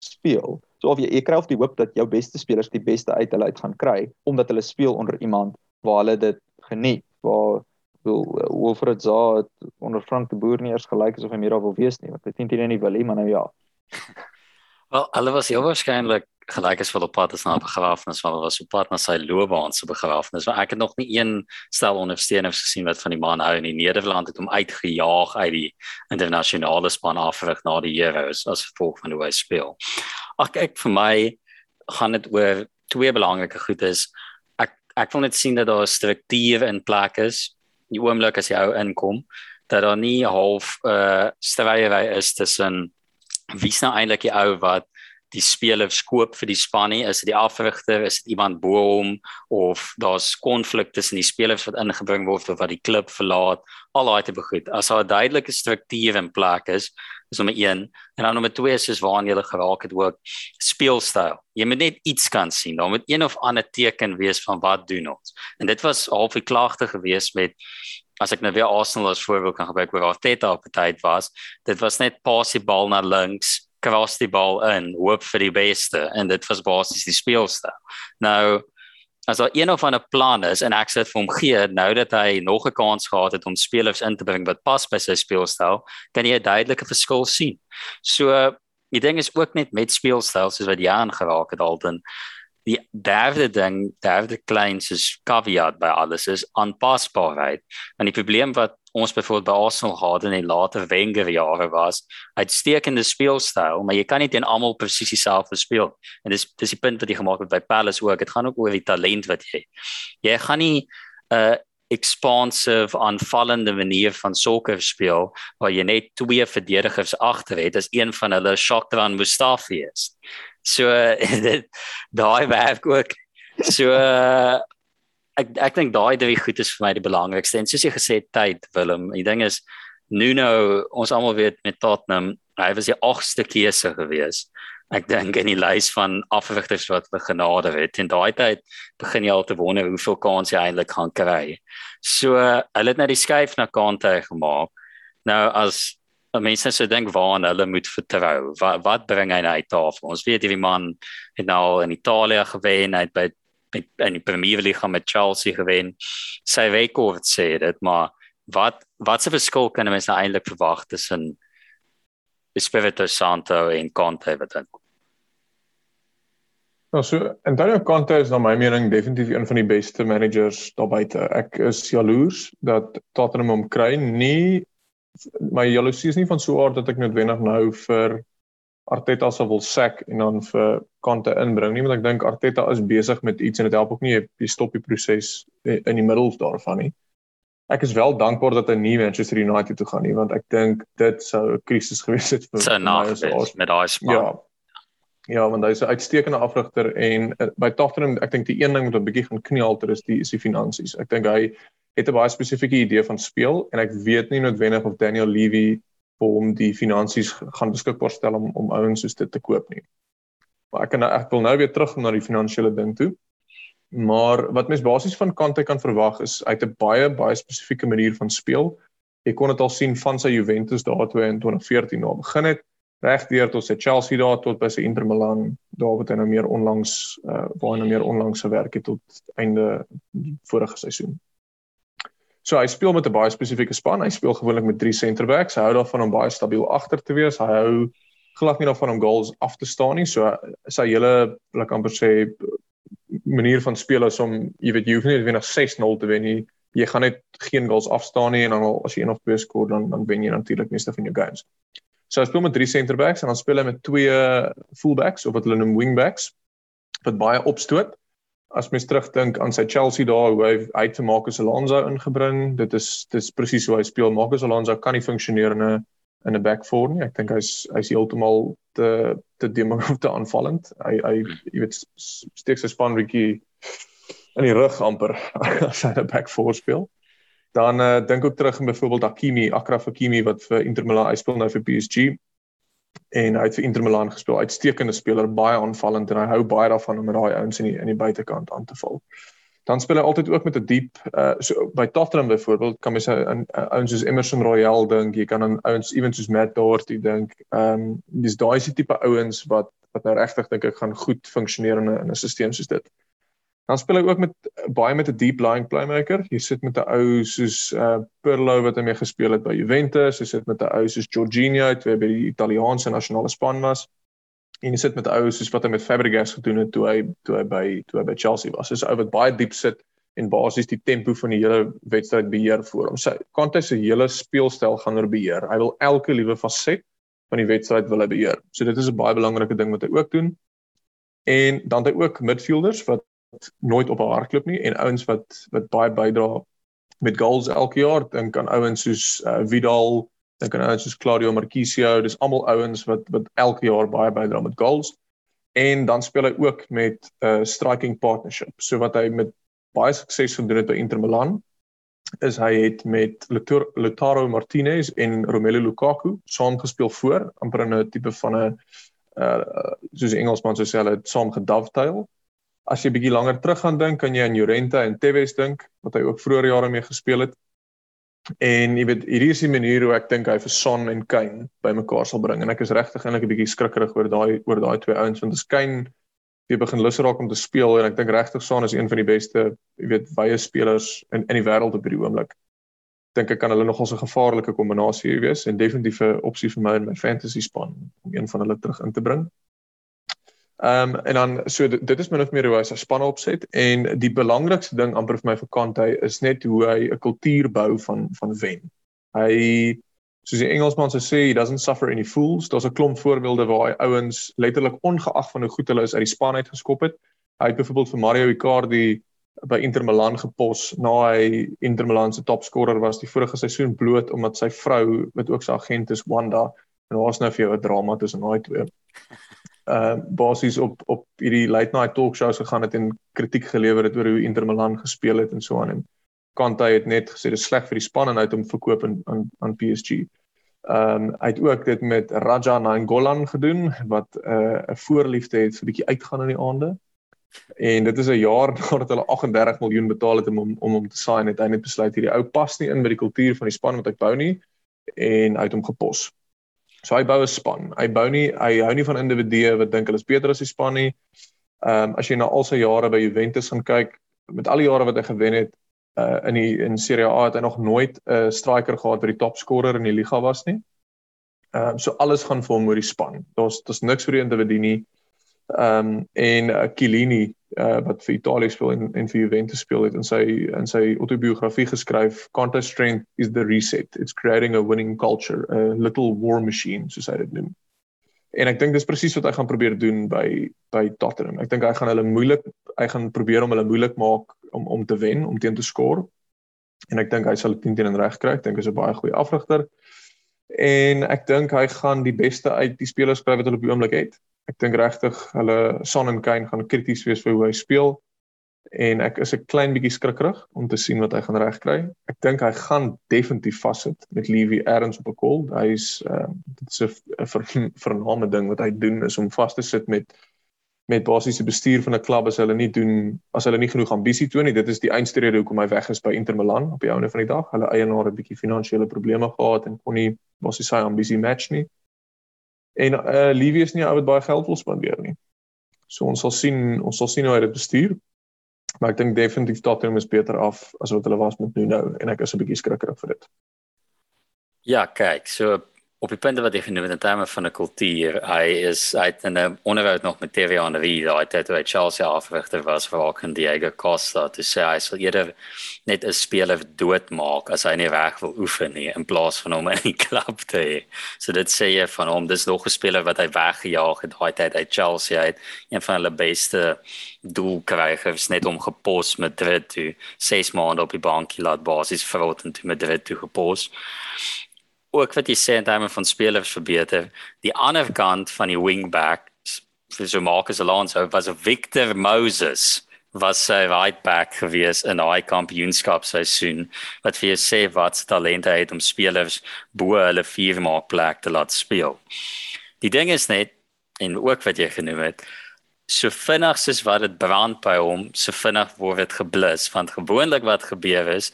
speel. So of jy jy kry of die hoop dat jou beste spelers die beste uit hulle uit gaan kry omdat hulle speel onder iemand waar hulle dit geniet. Waar wil Wilfred Zaha onder Frank de Boer nie eers gelyk asof hy meer daar wil wees nie. Want ek dink hy nie wil nie, maar nou ja. Wel, hulle was heel waarskynlik gelyk is vir op pad is na begrafnis want was op pad na sy loopbaan se begrafnis. Maar ek het nog nie een stel ondersteuners gesien wat van die man hou in die Nederland het hom uitgejaag uit die internasionale span afrig na die Euros as gevolg van hoe hy speel. Ag ek vir my gaan dit oor twee belangrike goed is. Ek ek wil net sien dat daar 'n struktuur in plek is. Die oomblik as jy ou inkom dat daar nie half uh stryery is tussen wie's nou eintlik die ou wat die speler skoop vir die span nie? Is dit die afrigter? Is dit iemand bo hom? Of daar's konflik tussen die spelers wat ingebring word of wat die klub verlaat? Al daai tipe goed. As daar 'n duidelike struktuur in plek is is nommer 1 en dan nommer 2 is soos waarna jy geraak het ook speelstyl. Jy moet net iets kan sien. Daar moet een of ander teken wees van wat doen ons. En dit was half die klagte gewees met as ek nou weer Arsenal as voorbeeld kan gebruik waar Arteta op tyd was dit was net pasie bal na links kras die bal in, hoop vir die beste en dit was basies die speelstyl. Nou as daar een of ander plan is en ek sê vir hom gee nou dat hy nog 'n kans gehad het om spelers in te bring wat pas by sy speelstyl, kan jy 'n duidelike verskil sien. So die ding is ook net met speelstyl soos wat jy aangeraak het altyd die derde ding, derde klein soos caveat by alles is aanpasbaarheid. En die probleem wat ons byvoorbeeld by Arsenal gehad in die later Wenger jare was uitstekende speelstyl, maar jy kan nie teen almal presies dieselfde speel. En dis dis die punt wat jy gemaak het by Palace ook. Dit gaan ook oor die talent wat jy. Jy gaan nie 'n uh, expansive aanvallende manier van sokker speel waar jy net twee verdedigers agter het as een van hulle Shakhtar Mustafi is. So dit daai werk ook. So uh, ek ek dink daai drie goed is vir my die belangrikste en soos jy gesê het tyd Willem. Die ding is Nuno ons almal weet met Tottenham hy was die agste keuse gewees ek dink in die lys van afrigters wat we genade het. En daai tyd begin jy al te wonder hoeveel kans jy eintlik gaan kry. So hulle het nou die skuif na Kante gemaak. Nou as mense sou dink waar hulle moet vertrou wat wat bring hy uit tafel? Ons weet hierdie man het nou al in Italië gewen hy het by in die Premier League met Chelsea gewen. Sy rekord sê dit, maar wat wat se verskil kan mense nou eintlik verwag tussen Espirito Santo en Conte wat dan? Nou so, Antonio Conte is na my mening definitief een van die beste managers daar buite. Ek is jaloers dat Tottenham hom kry. Nie my jaloesie is nie van so 'n aard dat ek noodwendig nou vir Arteta sal wil sack en dan vir Kante inbring nie, want ek dink Arteta is besig met iets en dit help ook nie jy stop die proses in die middel daarvan nie. Ek is wel dankbaar dat hy nie Manchester United toe gaan nie, want ek dink dit sou 'n krisis gewees het vir sy nagewees met daai span. Ja. Ja, want hy's 'n uitstekende afrigter en uh, by Tottenham ek dink die een ding wat 'n bietjie gaan knielter is die is die finansies. Ek dink hy het 'n baie spesifieke idee van speel en ek weet nie noodwendig of Daniel Levy vir hom die finansies gaan beskikbaar stel om om ouens soos dit te koop nie. Maar ek kan ek wil nou weer terug na die finansiële ding toe. Maar wat mens basies van Kante kan verwag is uit 'n baie baie spesifieke manier van speel. Jy kon dit al sien van sy Juventus daar toe in 2014 na begin het regdeur tot sy Chelsea daar tot by sy Inter Milan daar wat hy nou meer onlangs uh, waar hy nou meer onlangs gewerk het tot einde vorige seisoen. So hy speel met 'n baie spesifieke span. Hy speel gewoonlik met drie center backs. Hy hou daarvan om baie stabiel agter te wees. Hy hou glad nie daarvan om goals af te staan nie. So sy hele ek amper sê manier van speel is om jy weet jy hoef nie net 6-0 te wen nie. Jy gaan net geen goals afstaan nie en dan as jy een of twee skoor dan dan wen jy natuurlik meeste van jou games. So hy speel met drie center backs en dan speel hy met twee fullbacks of wat hulle noem wingbacks wat baie opstoot as mens terugdink aan sy Chelsea daar hoe hy uit te maak as Alonso ingebring, dit is dis presies hoe hy speel. Marcus Alonso kan nie funksioneer in 'n in 'n back four nie. Ek dink hy's hy's heeltemal te te demonief te aanvallend. Hy hy jy weet steek sy span bietjie in die rug amper as hy 'n back four speel. Dan uh, dink ook terug aan byvoorbeeld Hakimi, Akraf Hakimi wat vir Inter Milan speel nou vir PSG en hy het vir Inter Milan gespeel. Uitstekende speler, baie aanvallend en hy hou baie daarvan om daai ouens in die in die buitekant aan te val. Dan speel hy altyd ook met 'n diep uh so by Tottenham byvoorbeeld kan mens aan ouens soos Emerson Royal dink, jy kan aan ouens ewen soos Matt Doherty dink. Ehm um, dis daai die tipe ouens wat wat nou regtig dink ek gaan goed funksioneer in 'n in 'n stelsel soos dit. Dan speel hy ook met baie met 'n deep lying playmaker. Jy sit met 'n ou soos uh Pirlo wat hy mee gespeel het by Juventus, jy sit met 'n ou soos Jorginho wat by die Italiaanse nasionale span was. En jy sit met ouens soos wat hy met Fabregas gedoen het toe hy toe hy by toe hy by Chelsea was. Dis ou wat baie diep sit en basies die tempo van die hele wedstryd beheer vir hom. Sy Kante se hele speelstyl gaan oor beheer. Hy wil elke liewe faset van die wedstryd wil hy beheer. So dit is 'n baie belangrike ding wat hy ook doen. En dan het hy ook midfielders wat nooit op 'n hardloop nie en ouens wat wat baie bydra met goals elke jaar. Dink aan ouens soos uh, Vidal, dink aan ouens soos Claudio Marquisio. Dis almal ouens wat wat elke jaar baie bydra met goals. En dan speel hy ook met 'n uh, striking partnership. So wat hy met baie sukses gedoen het by Inter Milan is hy het met Lautaro Martinez en Romelu Lukaku saam gespeel voor amper 'n tipe van 'n uh soos Engelsman sou sê hulle het saam gedovetail. As jy bietjie langer terug gaan dink, kan jy aan Llorente en Tevez dink wat hy ook vroeër jare mee gespeel het. En jy weet hierdie is die manier hoe ek dink hy vir Son en Kane bymekaar sal bring en ek is regtig eintlik 'n bietjie skrikkerig oor daai oor daai twee ouens want as Kane jy begin lus raak om te speel en ek dink regtig Son is een van die beste, jy weet, wye spelers in in die wêreld op hierdie oomblik. Dink ek kan hulle nogal 'n gevaarlike kombinasie wees en definitief 'n opsie vir my in my fantasy span om een van hulle terug in te bring. Ehm um, en dan so dit is min of meer hoe hy sy span opset en die belangrikste ding amper vir my vir Kante is net hoe hy 'n kultuur bou van van wen. Hy soos die Engelsman sou sê, he doesn't suffer any fools. Daar's 'n klomp voorbeelde waar hy ouens letterlik ongeag van hoe goed hulle is uit die span uit geskop het. Hy het byvoorbeeld vir Mario Icardi by Inter Milan gepos na hy Inter Milan se topscorer was die vorige seisoen bloot omdat sy vrou wat ook sy agent is Wanda en daar's nou vir jou 'n drama tussen daai twee. Uh basies op op hierdie late night talk shows gegaan het en kritiek gelewer het oor hoe Inter Milan gespeel het en so aan en Kante het net gesê dit is sleg vir die span en hy het hom verkoop aan aan aan PSG. Ehm um, hy het ook dit met Raja Nainggolan gedoen wat 'n uh, 'n voorliefde het vir bietjie uitgaan in die aande. En dit is 'n jaar nadat hulle 38 miljoen betaal het om om hom te sign het. Hy het besluit hierdie ou pas nie in by die kultuur van die span wat ek bou nie en hy het hom gepos. So hy bou 'n span. Hy bou nie hy hou nie van individue wat dink hulle is beter as die span nie. Ehm um, as jy na al sy jare by Juventus gaan kyk, met al die jare wat hy gewen het, uh, in die in Serie A het hy nog nooit 'n uh, striker gehad wat die topscorer in die liga was nie. Ehm um, so alles gaan vir hom oor die span. Daar's daar's niks vir die individu nie. Ehm um, en uh, Chiellini uh, wat vir Italië speel en en vir Juventus speel het in sy in sy autobiografie geskryf, "Conte strength is the reset. It's creating a winning culture, a little war machine," soos hy dit noem. En ek dink dis presies wat hy gaan probeer doen by by Tottenham. Ek dink hy gaan hulle moeilik hy gaan probeer om hulle moeilik maak om om te wen, om teen te skoor. En ek dink hy sal dit teen en reg kry. Ek dink hy is 'n baie goeie afrigter. En ek dink hy gaan die beste uit die spelers kry wat hulle op die oomblik het. Ek dink regtig hulle Son en Kane gaan krities wees vir hoe hy speel. En ek is 'n klein bietjie skrikkerig om te sien wat hy gaan regkry. Ek dink hy gaan definitief vassit met Levy Erns op 'n kol. Hy's uh, dit is 'n vername ding wat hy doen is om vas te sit met met basiese bestuur van 'n klub as hulle nie doen as hulle nie genoeg ambisie toon nie. Dit is die einste rede hoekom hy weg is by Inter Milan op die ouene van die dag. Hulle eienaar het 'n bietjie finansiële probleme gehad en kon nie basies sy ambisie match nie. En uh Levy is nie ou wat baie geld wil spandeer nie. So ons sal sien, ons sal sien hoe hy dit bestuur. Maar ek dink definitief Tottenham is beter af as wat hulle was met Nuno en ek is 'n bietjie skrikkerig vir dit. Ja, kyk, so op die punte wat jy genoem het in terme van 'n kultuur, hy is hy het 'n onderhoud nog met TV aan die video, hy het uit Chelsea afrigter was vir in Diego Costa te sê hy sal eerder net 'n speler doodmaak as hy nie reg wil oefen nie in plaas van hom in die klub te hê. So dit sê jy van hom, dis nog 'n speler wat hy weggejaag het daai tyd uit Chelsea uit, een van hulle beste doelkrygers net om gepos met Madrid toe 6 maande op die bankie laat basis vir wat in Madrid toe gepos ook wat jy sê in terme van spelers verbeter. Die ander kant van die wingback vir so Marcus Alonso was 'n Victor Moses was sy right back gewees in daai kampioenskapseisoen wat vir jou sê wat talente het om spelers bo hulle vier maak plek te laat speel. Die ding is net en ook wat jy genoem het so vinnig soos wat dit brand by hom so vinnig word dit geblus want gewoonlik wat gebeur is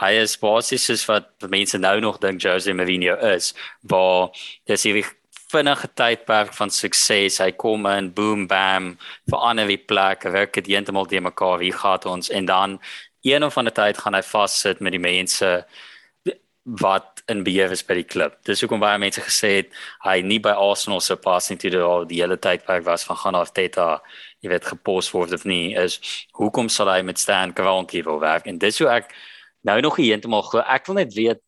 hy is basies soos wat mense nou nog dink Jose Mourinho is, waar dis hierdie vinnige tydperk van sukses. Hy kom in, boom bam, verander die plek, werk dit heeltemal te mekaar. Wie gaan ons en dan een of ander tyd gaan hy vassit met die mense wat in beheer is by die klub. Dis hoekom baie mense gesê het hy nie by Arsenal se pas nie toe die, die hele tyd waar was van gaan af Teta jy weet gepos word of nie is hoekom sal hy met Stan Kroenke wil werk en dis hoe ek nou nog heeltemal glo ek wil net weet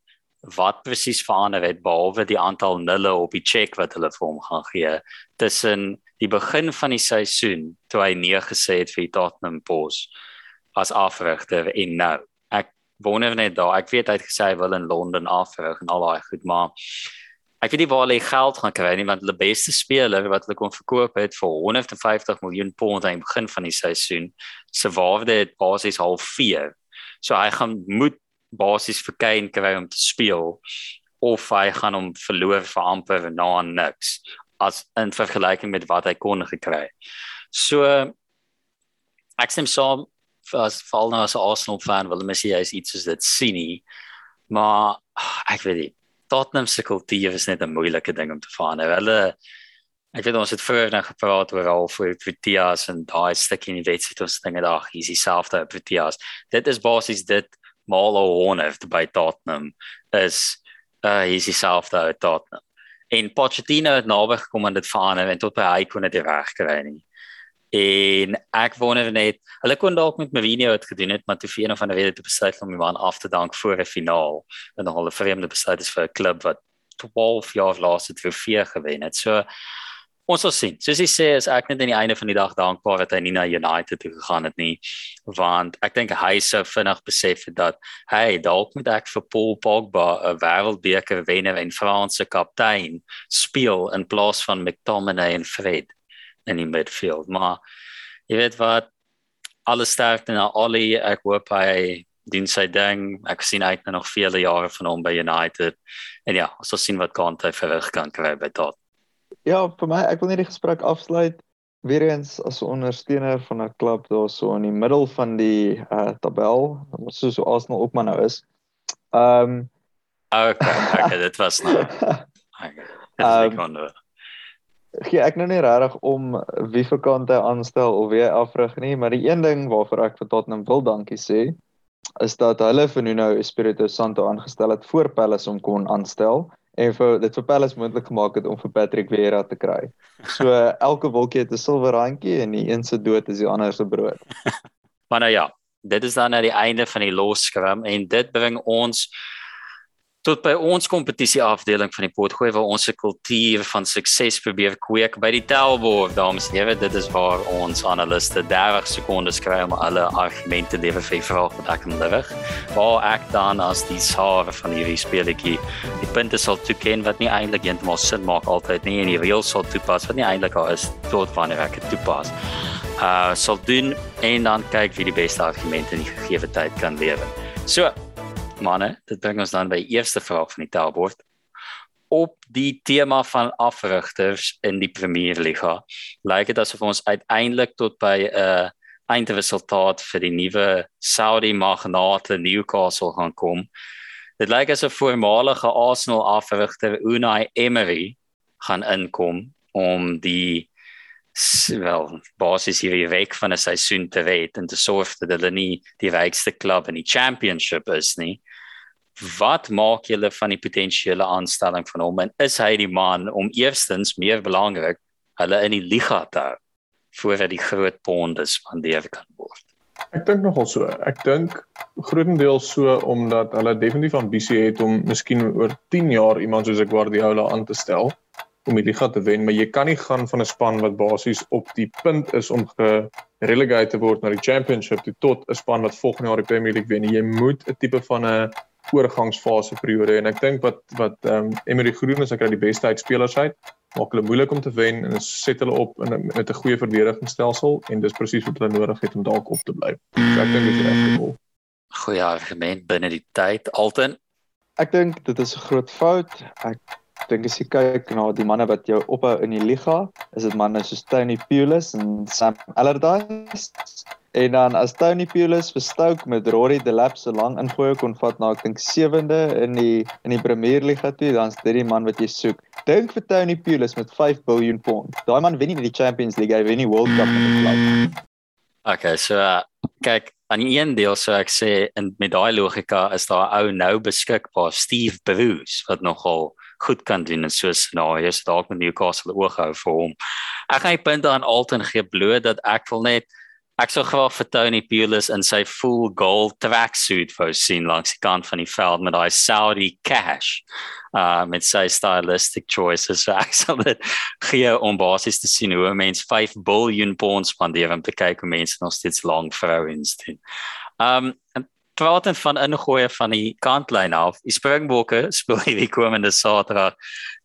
wat presies verander het behalwe die aantal nulle op die check wat hulle vir hom gaan gee tussen die begin van die seisoen toe hy nee gesê het vir Tottenham pos as afrigter en nou. Ek wonder net daar ek weet hy het gesê hy wil in Londen afrig en al daai goed maar ek weet nie waar hy geld gaan kry nie want hulle beste speler wat hulle kon verkoop het vir 150 miljoen pond aan die begin van die seisoen se waarde het basies al 4 so hy gaan moet basies vir Kane kry om te speel of hy gaan hom verloor vir amper na niks as in vergelyking met wat hy kon gekry. So ek stem saam as val nou as 'n Arsenal fan wil mens jy is iets soos dit sien nie. Maar ek weet nie. Tottenham se kultuur is net 'n moeilike ding om te verander. Hulle ek weet ons het vroeër nog gepraat oor al vir Proteas en daai stukkie in die wedstryd ons dinge daar, hier's dieselfde Proteas. Dit is basies dit Marlo Horner by Tottenham is uh hy's dieselfde uit Tottenham. En Pochettino het naby gekom aan dit verander en tot by hy kon dit reg kry nie. En ek wonder net, hulle kon dalk met Mourinho het gedoen het, maar toe vir een of ander rede te besluit om hom aan af te dank voor 'n finaal. En dan hulle vreemde besluit is vir 'n klub wat 12 jaar laaste trofee gewen het. So ons sal sien. Soos jy sê, is ek net aan die einde van die dag dankbaar dat hy nie na United toe gegaan het nie, want ek dink hy sou vinnig besef het dat hey, dalk moet ek vir Paul Pogba 'n wêreldbeker wenner en Franse kaptein speel in plaas van McTominay en Fred in die midfield. Maar jy weet wat alles sterkte na Ollie, ek hoop hy doen sy ding. Ek sien uit na nog vele jare van hom by United. En ja, ons sal sien wat kant hy verrig kan kry by tot. Ja, vir my, ek wil net die gesprek afsluit weer eens as 'n ondersteuner van 'n klub daar so in die middel van die uh tabel, soos so Arsenal ook maar nou is. Ehm um, okay, okay, dit was nou. Okay. Um, gee ek nou nie regtig om wie vir kant hy aanstel of wie afrig nie, maar die een ding waarvoor ek vir Tottenham wil dankie sê, is dat hulle vir Nuno Espirito Santo aangestel het voor Palace om kon aanstel en vir dit vir Palace moontlik gemaak het om vir Patrick Vieira te kry. So elke wolkie het 'n silwer randjie en die een se dood is die ander se brood. maar nou ja, dit is dan aan die einde van die loskram en dit bring ons tot by ons kompetisie afdeling van die potgooi waar ons 'n kultuur van sukses probeer kweek by die Telborg dames en here dit is waar ons analiste 30 sekondes kry om alle argumente lewe vir vrae wat ek kan lewer waar ek dan as die saar van hierdie speletjie die punte sal toeken wat nie eintlik heeltemal sin maak altyd nie en die reëls sal toepas wat nie eintlik al is tot wanneer ek dit toepas. Uh sal doen en dan kyk wie die beste argumente in die gegee tyd kan lewer. So manne, dit bring ons dan by die eerste vraag van die taalbord. Op die tema van afrigters in die Premier Liga, lyk dit asof ons uiteindelik tot by 'n uh, eindresultaat vir die nuwe Saudi magnate Newcastle gaan kom. Dit lyk asof voormalige Arsenal afrigter Unai Emery gaan inkom om die wel basis hierdie week van 'n seisoen te red en te sorg dat hulle nie die rykste klub in die championship is nie wat maak julle van die potensiële aanstelling van hom en is hy die man om eerstens meer belangrik hulle in die liga te hou voordat die groot ponde spandeer kan word. Ek dink nogal so. Ek dink grootendeels so omdat hulle definitief ambisie het om miskien oor 10 jaar iemand soos Guardiola aan te stel om die liga te wen, maar jy kan nie gaan van 'n span wat basies op die punt is om gerelegate te word na die championship tot 'n span wat volgende jaar die Premier League wen. Jy moet 'n tipe van 'n oorgangsfase periode en ek dink wat wat ehm um, Emery Groen is ek kry die beste uit spelers uit maak hulle moeilik om te wen en set hulle op in met 'n goeie verdedigingsstelsel en dis presies wat hulle nodig het om dalk op te bly. So ek dink dit is reg gevoel. Goeie argument binne die tyd Alton. Ek dink dit is 'n groot fout. Ek dink as jy kyk na die manne wat jou ophou in die liga, is dit manne soos Tony Pulis en Sam Allardyce En dan as Tony Pulis vir Stoke met Rory Delap so lank ingooi kon vat na ek dink 7de in die in die Premier League toe, dan's dit die man wat jy soek. Dink vir Tony Pulis met 5 miljard pond. Daai man wen nie die Champions League, hy wen nie World Cup met die klub. Okay, so uh, kyk, aan die een deel sou ek sê in met daai logika is daar ou nou beskikbaar Steve Bruce wat nogal goed kan doen in so 'n scenario so dalk met Newcastle oog hou vir hom. Ek gaan die punte aan Alton gee bloot dat ek wil net ek sou graag vir Tony Pulis in sy full gold tracksuit wou sien langs die kant van die veld met daai Saudi cash uh met sy stylistic choices so ek sal dit gee om basies te sien hoe mense 5 biljoen pond spandeer om te kyk hoe mense nog steeds lang vrouens doen. Um praat dan van ingooi van die kantlyn af. Die Springbokke speel hierdie komende Saterdag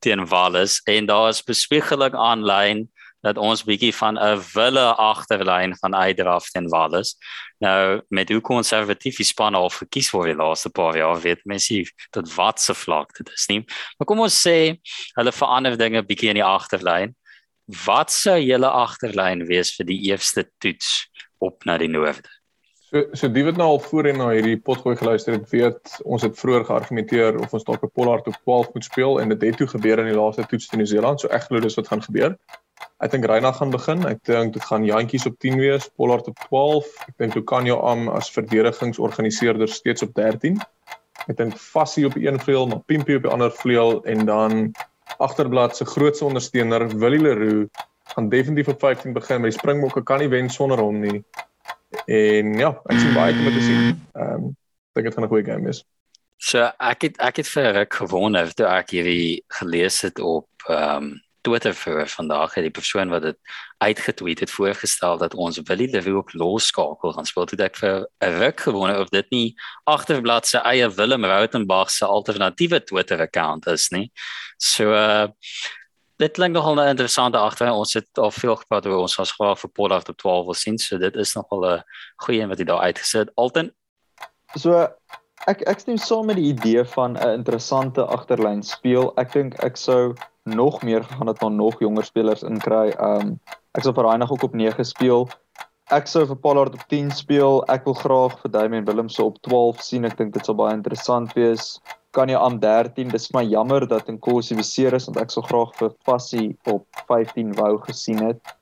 teen Wallis en daar is bespiegeling aanlyn dat ons bietjie van 'n wille agterlyn van uitdraf teen Wallis. Nou met hoe konservatief die span al verkies word die laaste paar jaar, weet mense tot wat se vlak dit is nie. Maar kom ons sê hulle verander dinge bietjie in die agterlyn. Wat sou julle agterlyn wees vir die eerste toets op na die noorde? So so die wat nou al voorheen na hierdie potgooi geluister het, weet ons het vroeër geargumenteer of ons dalk 'n Pollard op 12 moet speel en dit het toe gebeur in die laaste toets teen Nieu-Seeland. So ek glo dis wat gaan gebeur. Ek dink Reina gaan begin. Ek dink dit gaan Jantjies op 10 wees, Pollard op 12. Ek dink Lucanio Am as verdedigingsorganiseerder steeds op 13. Ek dink Fassie op een vleuel, maar Pimpie op die ander vleuel en dan agterblad se grootste ondersteuner Willie Leroux gaan definitief op 15 begin. My Springbokke kan nie wen sonder hom nie. En ja, ek sien baie om te sien. Ehm um, dink dit gaan 'n goeie game wees. So ek het ek het vir ruk gewonder toe ek hierdie gelees het op ehm um, Twitter vir vandag het die persoon wat dit uitgetweet het voorgestel dat ons Willie Leroux op loskakel gaan speel. Toe ek vir 'n ruk gewonder of dit nie agterblad se eie Willem Rautenbach se alternatiewe Twitter account is nie. So uh dit klink nogal 'n interessante agter. Ons het al veel gepraat oor ons as graag vir Pollard op 12 wil sien. So dit is nogal 'n goeie een wat jy daar uitgesit. Alton. So ek ek stem saam met die idee van 'n interessante agterlyn speel. Ek dink ek sou nog meer gaan dat daar nog jonger spelers inkry. Um ek sou vir Reinagh ook op 9 speel. Ek sou vir Pollard op 10 speel. Ek wil graag vir Damian Willemse op 12 sien. Ek dink dit sal baie interessant wees kan jy aan 13 dis maar jammer dat Nkosi beseer is want ek sou graag vir Fassie op 15 wou gesien het.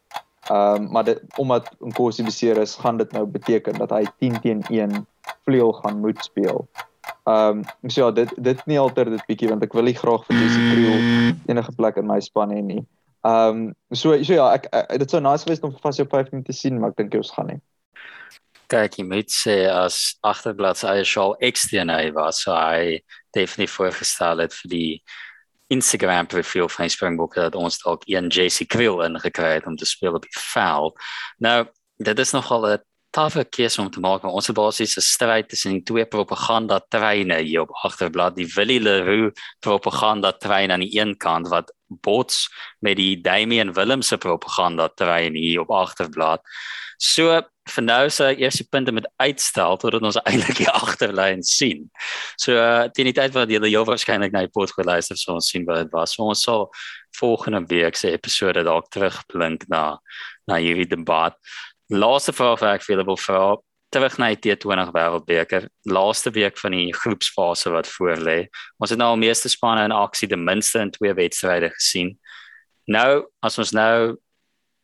Ehm um, maar dit omdat Nkosi beseer is, gaan dit nou beteken dat hy 10 teen 1 vleuel gaan moet speel. Ehm um, so ja, dit dit nie altyd dit bietjie want ek wil nie graag vir Jesse Kriel enige plek in my span hê nie. Ehm um, so so ja, ek, ek dit sou nice gewees om vir Fassie op 15 te sien, maar ek dink ons gaan nie kyk jy moet sê as agterblad se eie skaal ekstern hy was so hy definitief voorgestel het vir die Instagram profiel van Springbok dat ons dalk een JC Kriel ingekry het om te speel op die veld. Nou, dit is nogal 'n taffe keuse om te maak. Ons het basies 'n stryd tussen die twee propaganda treine hier op agterblad, die Willie Leroux propaganda trein aan die een kant wat bots met die Damian Willems propaganda trein hier op agterblad. So vir nou se eerste punte met uitstel totdat ons eintlik die agterlyn sien. So uh, teen die tyd wat julle jou waarskynlik na die pot geluister so ons sien wat dit was. So ons sal volgende week se episode dalk terugblink na na hierdie debat. Laaste vraag vir ek vir julle wil vra terug na die T20 wêreldbeker. Laaste week van die groepsfase wat voor lê. Ons het nou al meeste spanne in aksie ten minste in twee wedstryde gesien. Nou as ons nou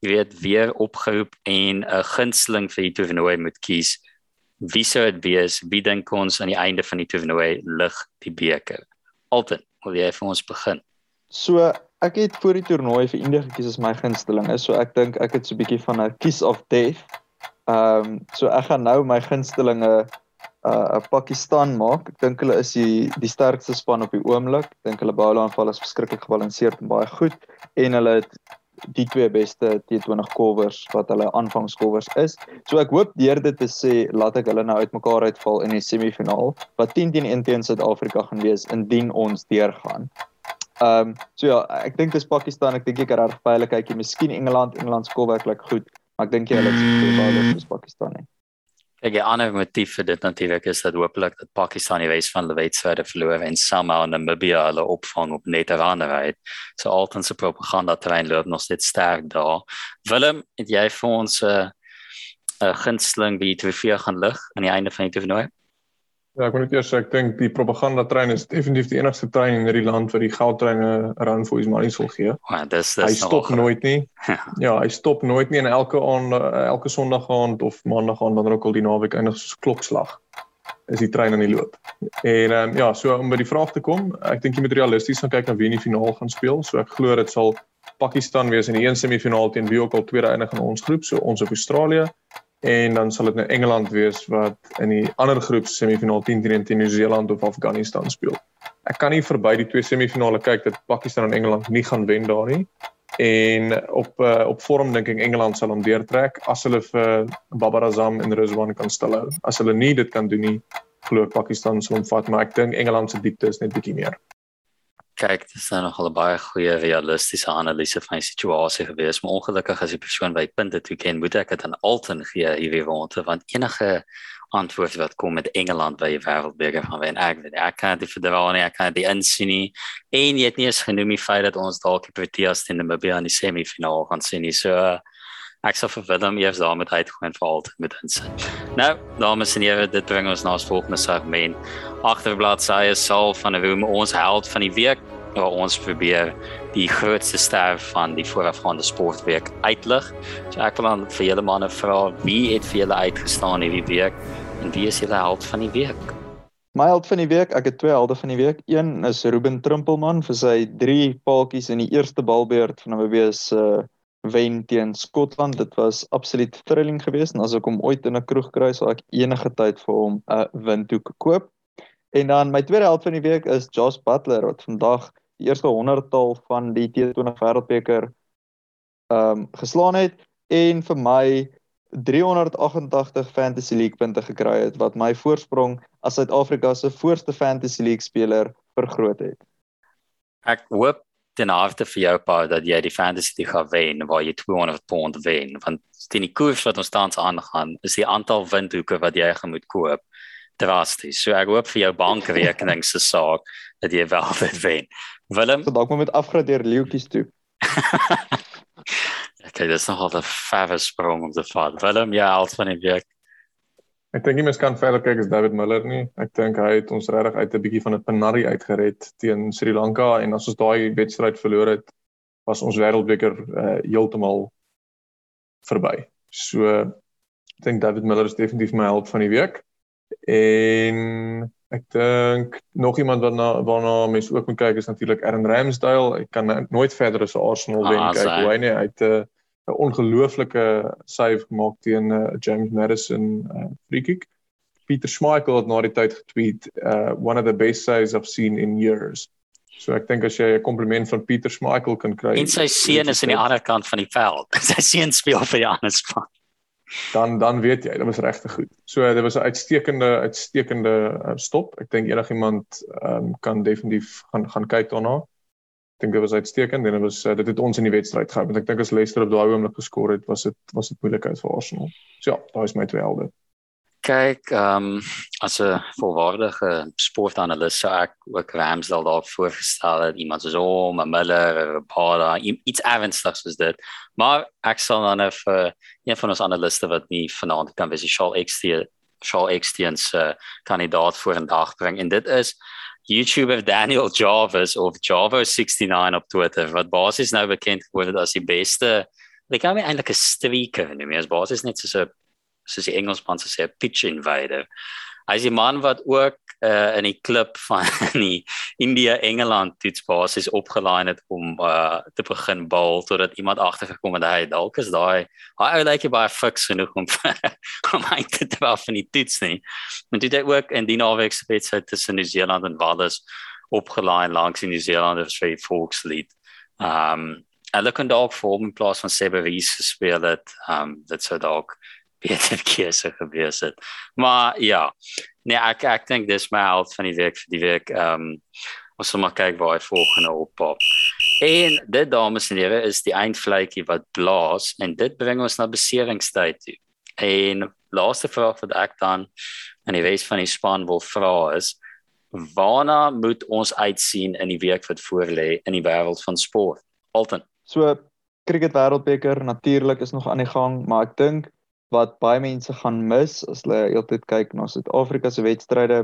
jy weet weer opgeroep en 'n gunsteling vir die toernooi moet kies. Wie sou dit wees? Wie dink ons aan die einde van die toernooi lig die beker? Alton, wil jy vir ons begin? So, ek het vir die toernooi vir India gekies as my gunsteling. Is so ek dink ek het so 'n bietjie van 'n kiss of death. Ehm um, so ek gaan nou my gunstelinge uh Pakistan maak. Ek dink hulle is die die sterkste span op die oomblik. Ek dink hulle bowler aanval is verskriklik gebalanseerd en baie goed en hulle het die twee beste T20 covers wat hulle aanvangscovers is. So ek hoop deur dit te sê laat ek hulle nou uitmekaar uitval in die semifinaal wat 10 teen 1 teen Suid-Afrika gaan wees indien ons deurgaan. Ehm um, so ja, ek dink dis Pakistan, ek dink ek het reg baie kykie, miskien Engeland, Engeland se cover werklik goed, maar ek dink jy hulle is goed vir Pakistan nie. Ek 'n ander motief vir dit natuurlik is dat hopelik dat Pakistan die res van die wedstryde verloor en somehow Namibia hulle opvang op net 'n ander uit. So altens se propaganda terrein loop nog steeds sterk daar. Willem, het jy vir ons 'n uh, 'n gunsteling wie die trofee gaan lig aan die einde van die toernooi? Ja, ek moet net eers sê ek dink die propaganda trein is definitief die enigste trein in hierdie land wat die goudtreine run for his money sal gee. Ja, dis dis Hy stop nogal- nooit nie. Ja, hy stop nooit nie en elke aand elke Sondag aand of Maandag aand wanneer ook al die naweek eindig soos klokslag is die trein aan die loop. En ehm um, ja, so om by die vraag te kom, ek dink jy moet realisties gaan kyk na wie in die finaal gaan speel. So ek glo dit sal Pakistan wees in die een semifinaal teen wie ook al tweede eindig in ons groep, so ons of Australië. En dan sal dit nou Engeland wees wat in die ander groep semifinaal 10 teen teen Nieu-Seeland of Afghanistan speel. Ek kan nie verby die twee semifinale kyk dat Pakistan en Engeland nie gaan wen daar nie. En op uh, op vorm dink ek Engeland sal hom deurtrek as hulle vir Babar Azam en Rizwan kan stilhou. As hulle nie dit kan doen nie, glo ek Pakistan sal hom vat, maar ek dink Engeland se diepte is net bietjie meer. Kyk, dis nou nogal 'n baie goeie realistiese analise van die situasie gewees, maar ongelukkig as die persoon by punte toe ken, moet ek dit aan Alton gee hierdie ronde want enige antwoord wat kom met Engeland by die wêreldbeker van wen ek weet ek kan dit verdra nie, ek kan dit insien nie. En jy het nie eens genoem die feit dat ons dalk die Proteas teen Namibia in die semifinaal gaan sien nie. So ek sal vir Willem eers daarmee uitgooi en vir altyd met insit. Nou, dames en here, dit bring ons na ons volgende segment. Agterbladsye sal van 'n roem ons held van die week waar ons probeer die grootste ster van die voorafgaande sportweek uitlig. So ek wil dan vir julle manne vra, wie het vir julle uitgestaan hierdie week en wie is julle held van die week? My held van die week, ek het twee helde van die week. Een is Ruben Trimpelman vir sy 3 paaltjies in die eerste balbeurt van se uh, wen teen Skotland. Dit was absoluut thrilling geweest en as ek hom ooit in 'n kroeg kry, sal ek enige tyd vir hom 'n uh, windhoek koop. En dan my tweede held van die week is Josh Butler wat vandag die eerste 100tal van die T20 Wêreldbeker ehm um, geslaan het en vir my 388 Fantasy League punte gekry het wat my voorsprong as Suid-Afrika se voorste Fantasy League speler vergroot het. Ek hoop ten harte vir jou pa dat jy die fantasy die gaan wen waar jy 200 pond wen want teen die koers wat ons tans aangaan is die aantal windhoeke wat jy gaan moet koop drasties. So ek hoop vir jou bankrekening se saak dat jy wel dit wen. Willem, So dalk moet met afgradeer leeuetjies toe. okay, dis nogal 'n verre sprong om te vat. Willem, jy held van die week. Ek dink nie mens kan verder kyk as David Miller nie. Ek dink hy het ons regtig uit 'n bietjie van 'n penari uitgered teen Sri Lanka en as ons daai wedstryd verloor het, was ons wêreldbeker uh, heeltemal verby. So ek dink David Miller is definitief my held van die week. En ek dink nog iemand wat na waarna mense ook moet kyk is natuurlik Aaron Ramsdale. Ek kan nooit verder as 'n Arsenal wen Ah, kyk hoe hy net uit 'n 'n ongelooflike save gemaak teen uh, James Madison uh, free kick. Peter Schmeichel het na die tyd getweet, uh, one of the best saves I've seen in years. So ek dink as jy 'n kompliment van Peter Schmeichel kan kry, En sy seun is aan die ander kant van die veld. Sy seun speel vir die ander span. dan dan weet jy, dit was regtig goed. So dit was 'n uitstekende uitstekende uh, stop. Ek dink enigiemand um, kan definitief gaan gaan kyk daarna. Dink dit was uitstekend en dit was uh, dit het ons in die wedstryd gehou. Want ek dink as Leicester op daai oomblik geskor het, was dit was dit moeilikheid vir Arsenal. So ja, daai is my twee helde. Kyk, ehm um, as 'n volwaardige sportanalis sou ek ook Ramsdale dalk voorgestel het iemand soos hom, 'n Miller, i- iets ernstigs soos dit. Maar ek sal dan nou vir een van ons analiste wat nie vanaand kan wees, Charles XT Charles XT se kandidaat voor in dag bring en dit is YouTuber Daniel Jarvis of Javo69 op Twitter wat basies nou bekend geword het as die beste Ek kan my eintlik 'n streaker noem. Hy is basies net soos 'n soos die Engelsman sê 'n pitch invader. Hy is die man wat ook uh, in die klip van die India Engeland toets basies opgelaai het om uh, te begin bal totdat iemand agtergekom het hy dalk is daai hy ou lyk baie fiks genoeg om om hy te dra van die toets nie. En dit het ook in die naweek se wedstryd tussen Nieu-Seeland en Wales opgelaai langs die Nieu-Seelanders vir die volkslied. Um hulle kon dalk vir hom in plaas van Seberis gespeel het. Um dit sou dalk beter keuse gewees het. Maar ja, nee ek ek dink dis my held van die week vir die week. Um ons sal maar kyk waar hy volgende oppop. En dit dames en here is die eindvletjie wat blaas en dit bring ons na beseringstyd toe. En laaste vraag wat ek dan aan die res van die span wil vra is waarna moet ons uitsien in die week wat voorlê in die wêreld van sport? Alton. So cricket wêreldbeker natuurlik is nog aan die gang, maar ek dink wat baie mense gaan mis as hulle heeltyd kyk na Suid-Afrika se wedstryde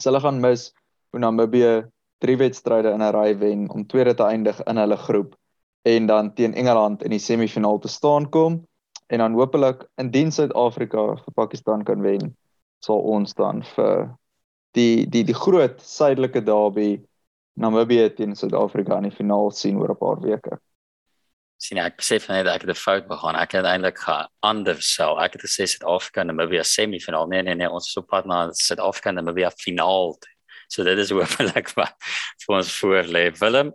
So hulle gaan mis hoe Namibië drie wedstryde in 'n ry wen om tweede te eindig in hulle groep en dan teen Engeland in die semifinaal te staan kom en dan hopelik indien Suid-Afrika vir Pakistan kan wen sal ons dan vir die die die groot suidelike derby Namibië teen Suid-Afrika in die finaal sien oor 'n paar weke. Sien ek besef net ek het 'n fout begaan. Ek het eintlik anders sou. Ek het gesê Suid-Afrika en Namibië semifinaal. Nee nee nee, ons is op pad na Suid-Afrika en Namibië finaal. So dit is hopelik wat vir ons voor lê. Willem,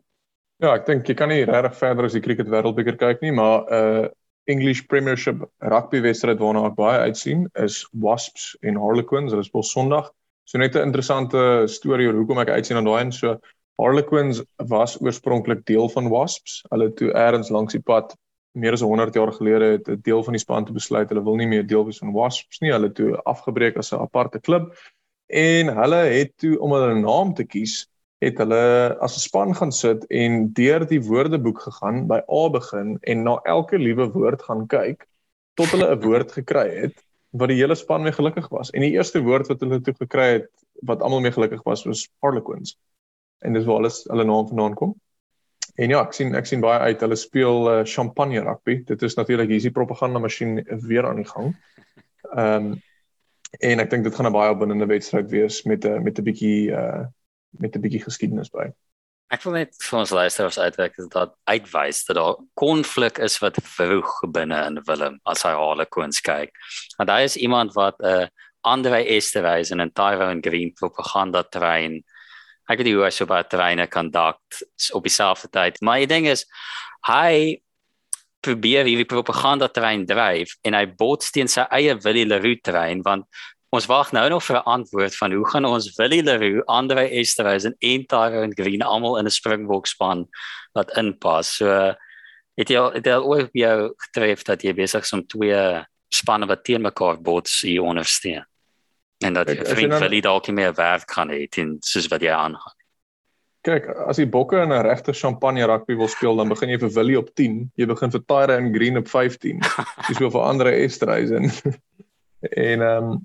Ja, ek dink jy kan nie regtig verder as die cricket wêreldbeker kyk nie, maar 'n uh, English Premiership rugby wedstryd waarna ek baie uitsien is Wasps en Harlequins. Hulle speel Sondag. So net 'n interessante storie oor hoekom ek uitsien aan daai en so Harlequins was oorspronklik deel van Wasps. Hulle toe eers langs die pad meer as 100 jaar gelede het 'n deel van die span te besluit hulle wil nie meer deel wees van Wasps nie. Hulle toe afgebreek as 'n aparte klub en hulle het toe om hulle naam te kies het hulle as 'n span gaan sit en deur die woordeboek gegaan by A begin en na elke liewe woord gaan kyk tot hulle 'n woord gekry het wat die hele span mee gelukkig was. En die eerste woord wat hulle toe gekry het wat almal mee gelukkig was was Harlequins. En dis waar alles hulle naam vandaan kom. En ja, ek sien ek sien baie uit hulle speel uh, champagne rugby. Dit is natuurlik hier is die propaganda masjien weer aan die gang. Ehm um, en ek dink dit gaan 'n baie opwindende wedstryd wees met 'n met 'n bietjie uh met 'n bietjie geskiedenis by. Ek wil net vir ons luisteraars uitwerk dat uitwys dat daar konflik is wat vroeg binne in Willem as hy Harlequins kyk. Want hy is iemand wat 'n uh, Andre Esterhuis en Tyrone Green propaganda trein. Ek weet nie hoe hy so baie treine kan dakt op dieselfde tyd, maar die ding is hy probeer hierdie propaganda trein dryf en hy bots teen sy eie Willie Leroux trein want Ons wag nou nog vir 'n antwoord van hoe gaan ons Willie Leroux, Andre Esterhuis en Entire en Green almal in 'n Springbok span wat inpas. So het jy het jy ooit jou getref dat jy besig is om twee spanne wat teen mekaar bots hier ondersteun. En dat jy vriend Willie dalk nie meer werk kan hê teen soos wat jy aangaan. Kyk, as die bokke in 'n regte champagne rugby wil speel, dan begin jy vir Willie op 10, jy begin vir Tyre en Green op 15. Jy speel vir Andre Esterhuis en en ehm um,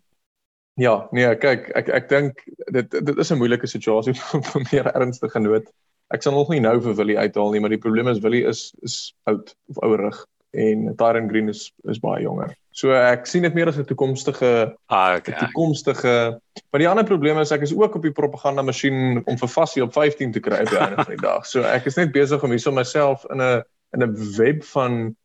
Ja, nee, kyk, ek ek dink dit dit is 'n moeilike situasie vir meer ernstige nood. Ek sal nog nie nou vir Willie uithaal nie, maar die probleem is Willie is is oud of ouerig en Tyron Green is is baie jonger. So ek sien dit meer as 'n toekomstige ah, okay. toekomstige. Maar die ander probleem is ek is ook op die propaganda masjien om vir Fassie op 15 te kry by einde van die dag. So ek is net besig om hierso myself in 'n in 'n web van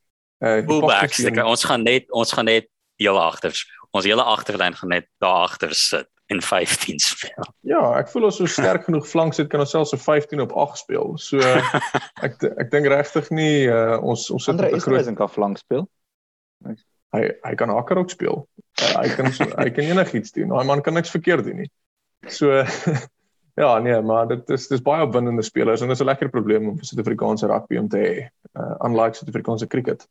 uh die ons gaan net ons gaan net heel agter speel ons hele agterlyn gaan net daar agter sit en 15 speel. Ja, ek voel ons so sterk genoeg flank sit kan ons selfs so 15 op 8 speel. So ek ek dink regtig nie uh, ons ons sit met 'n groot kan flank speel. Hy hy kan hakker ook speel. Uh, hy kan so, hy kan enigiets doen. Daai man kan niks verkeerd doen nie. So ja, nee, maar dit is dis baie opwindende spelers en dit is 'n lekker probleem om vir Suid-Afrikaanse rugby om te hê. Uh, unlike Suid-Afrikaanse cricket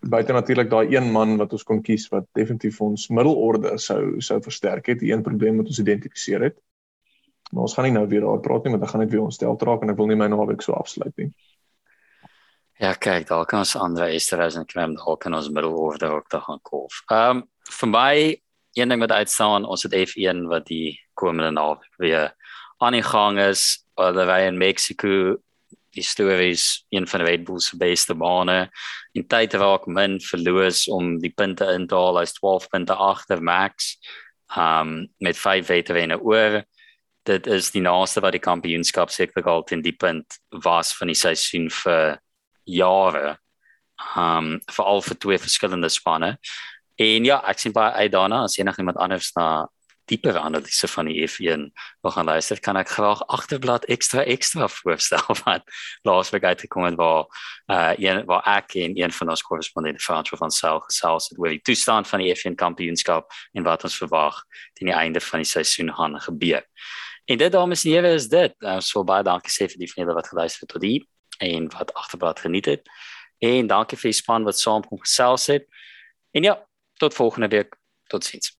buite natuurlik daai een man wat ons kon kies wat definitief ons middelorde sou sou versterk het, die een probleem wat ons identifiseer het. Maar ons gaan nie nou weer daar praat nie, want dan gaan dit weer ons stel traak en ek wil nie my naweek so afsluit nie. Ja, kyk, daar kan ons ander Esterhuis en Krem daar kan ons middelorde ook daar gaan kolf. Ehm um, vir my een ding wat uitstaan, ons het F1 wat die komende naweek weer aan die gang is, hulle ry in Mexico die stories een van Red Bull se beste bane. In tyd raak min verloos om die punte in te haal as 12 punte agter Max um met 5 wetwenne oor. Dit is die naaste wat die kampioenskap seker al teen die punt was van die seisoen vir jare um veral vir twee verskillende spanne. En ja ek sien baie uit daarna as enigiemand anders na dieper analise van die F1 wil gaan luister, kan ek graag agterblad ekstra ekstra voorstel wat laasweek uitgekom het waar uh een waar ek en een van ons korrespondente Frans van Sail gesels het oor die toestand van die F1 kampioenskap en wat ons verwag teen die einde van die seisoen gaan gebeur. En dit dames en here is dit. Uh, so baie dankie sê vir die vriende wat geluister het tot hier en wat agterblad geniet het. En dankie vir die span wat saam kom gesels het. En ja, tot volgende week. Totsiens.